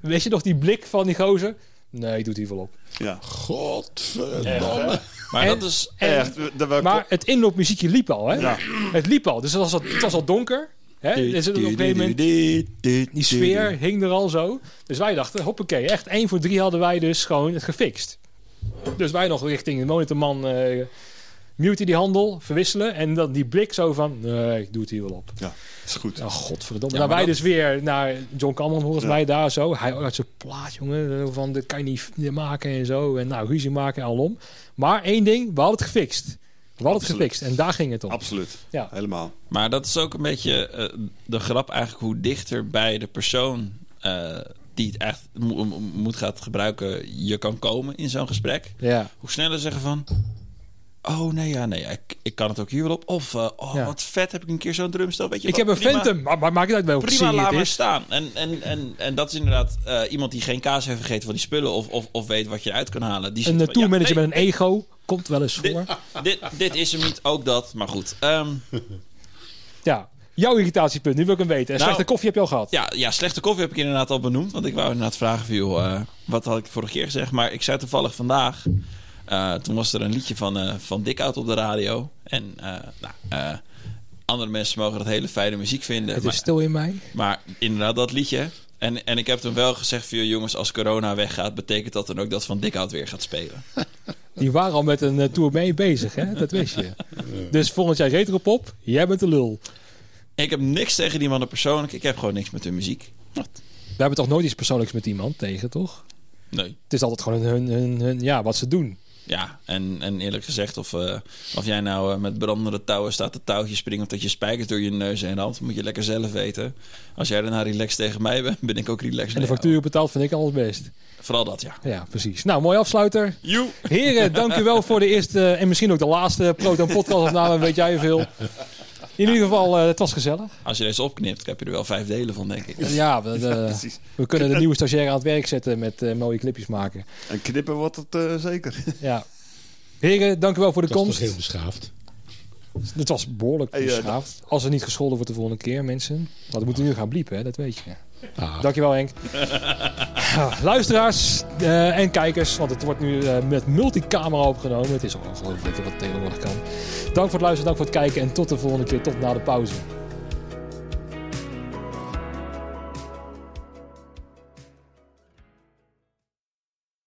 weet je nog die blik van die gozer? Nee, doet hij wel op. Ja. Godverdomme. Maar En- dat is... En, Echt. we- maar het inloopmuziekje liep al, hè? Ja. Het liep al. Dus het was al, het was al donker. Hè? Dus op een gegeven moment, die sfeer hing er al zo. Dus wij dachten, hoppakee, echt één voor drie hadden wij dus gewoon het gefixt. Dus wij nog richting de monitorman eh mute die handel, verwisselen. En dan die blik zo van, nee, ik doe het hier wel op. is goed. Oh, godverdomme. Ja, nou, wij dat- dus weer naar John Cameron volgens Ja. mij daar zo. Hij had zijn plaat, jongen. Van, dat kan je niet niet maken en zo. En nou, ruzie maken en alom. Maar één ding, we hadden het gefixt. We hadden het gefixt. En daar ging het om. Absoluut. Ja. Helemaal. Maar dat is ook een beetje eh, de grap eigenlijk hoe dichter bij de persoon eh, die het echt mo- mo- moet gaat gebruiken je kan komen in zo'n gesprek. Ja. Hoe sneller zeggen van... Oh nee, ja, nee, ik, ik kan het ook hier wel op. Of, eh, oh, Ja. wat vet, heb ik een keer zo'n drumstel. Weet je Ik wat, heb een prima. Phantom, maar, maar maakt het uit welke Prima, laat maar staan. En, en, en, en dat is inderdaad eh, iemand die geen kaas heeft gegeten van die spullen... of, of, of weet wat je eruit kan halen. Die Een uh, van, tourmanager ja, nee, met een ego komt wel eens voor. dit, dit, is hem niet, ook dat. Maar goed. Ehm, Ja. Jouw irritatiepunt, nu wil ik hem weten. En Nou, slechte koffie heb je al gehad. ja, ja, slechte koffie heb ik inderdaad al benoemd. Want ik wou inderdaad vragen van, joh, eh, wat had ik vorige keer gezegd? Maar ik zei toevallig vandaag... eh, toen was er een liedje van, eh van Dikhout op de radio. En eh, nou, andere mensen mogen dat hele fijne muziek vinden. het maar- is stil in mij. Maar inderdaad, dat liedje. En, en ik heb toen wel gezegd voor jongens, als corona weggaat, betekent dat dan ook dat Van Dikhout weer gaat spelen. Die waren al met een tour mee bezig, hè? Dat wist je. Dus volgend jaar Retropop, jij bent de lul. Ik heb niks tegen die mannen persoonlijk. Ik heb gewoon niks met hun muziek. We hebben toch nooit iets persoonlijks met iemand tegen, toch? Nee. Het is altijd gewoon hun, hun, hun, ja, wat ze doen. Ja, en, en eerlijk gezegd, of, eh, of jij nou eh, met brandende touwen staat te touwtje springen... of dat je spijkers door je neus heen haalt, moet je lekker zelf weten. Als jij daarna relaxed tegen mij bent, ben ik ook relaxed En de factuur betaald vind ik alles best. Vooral dat, ja. Ja, precies. Nou, mooi afsluiter. Joe! Heren, dank u wel voor de eerste en misschien ook de laatste Proton podcast opname. Weet jij veel. In ieder geval, eh, het was gezellig. Als je deze opknipt, heb je er wel vijf delen van, denk ik. Ja, we, de- we kunnen de nieuwe stagiair aan het werk zetten met eh, mooie clipjes maken. En knippen wordt het eh, zeker. Ja. Heren, dank u wel voor de Dat was komst. toch heel beschaafd. Het was behoorlijk eh, beschaafd. Als er niet gescholden wordt de volgende keer, mensen. Want we moeten nu gaan bliepen, hè? dat weet je. Ah, Dankjewel Henk. Luisteraars eh, en kijkers, want het wordt nu eh, met multicamera opgenomen. Het is ongelooflijk wat tegenwoordig kan. Dank voor het luisteren, dank voor het kijken en tot de volgende keer, tot na de pauze.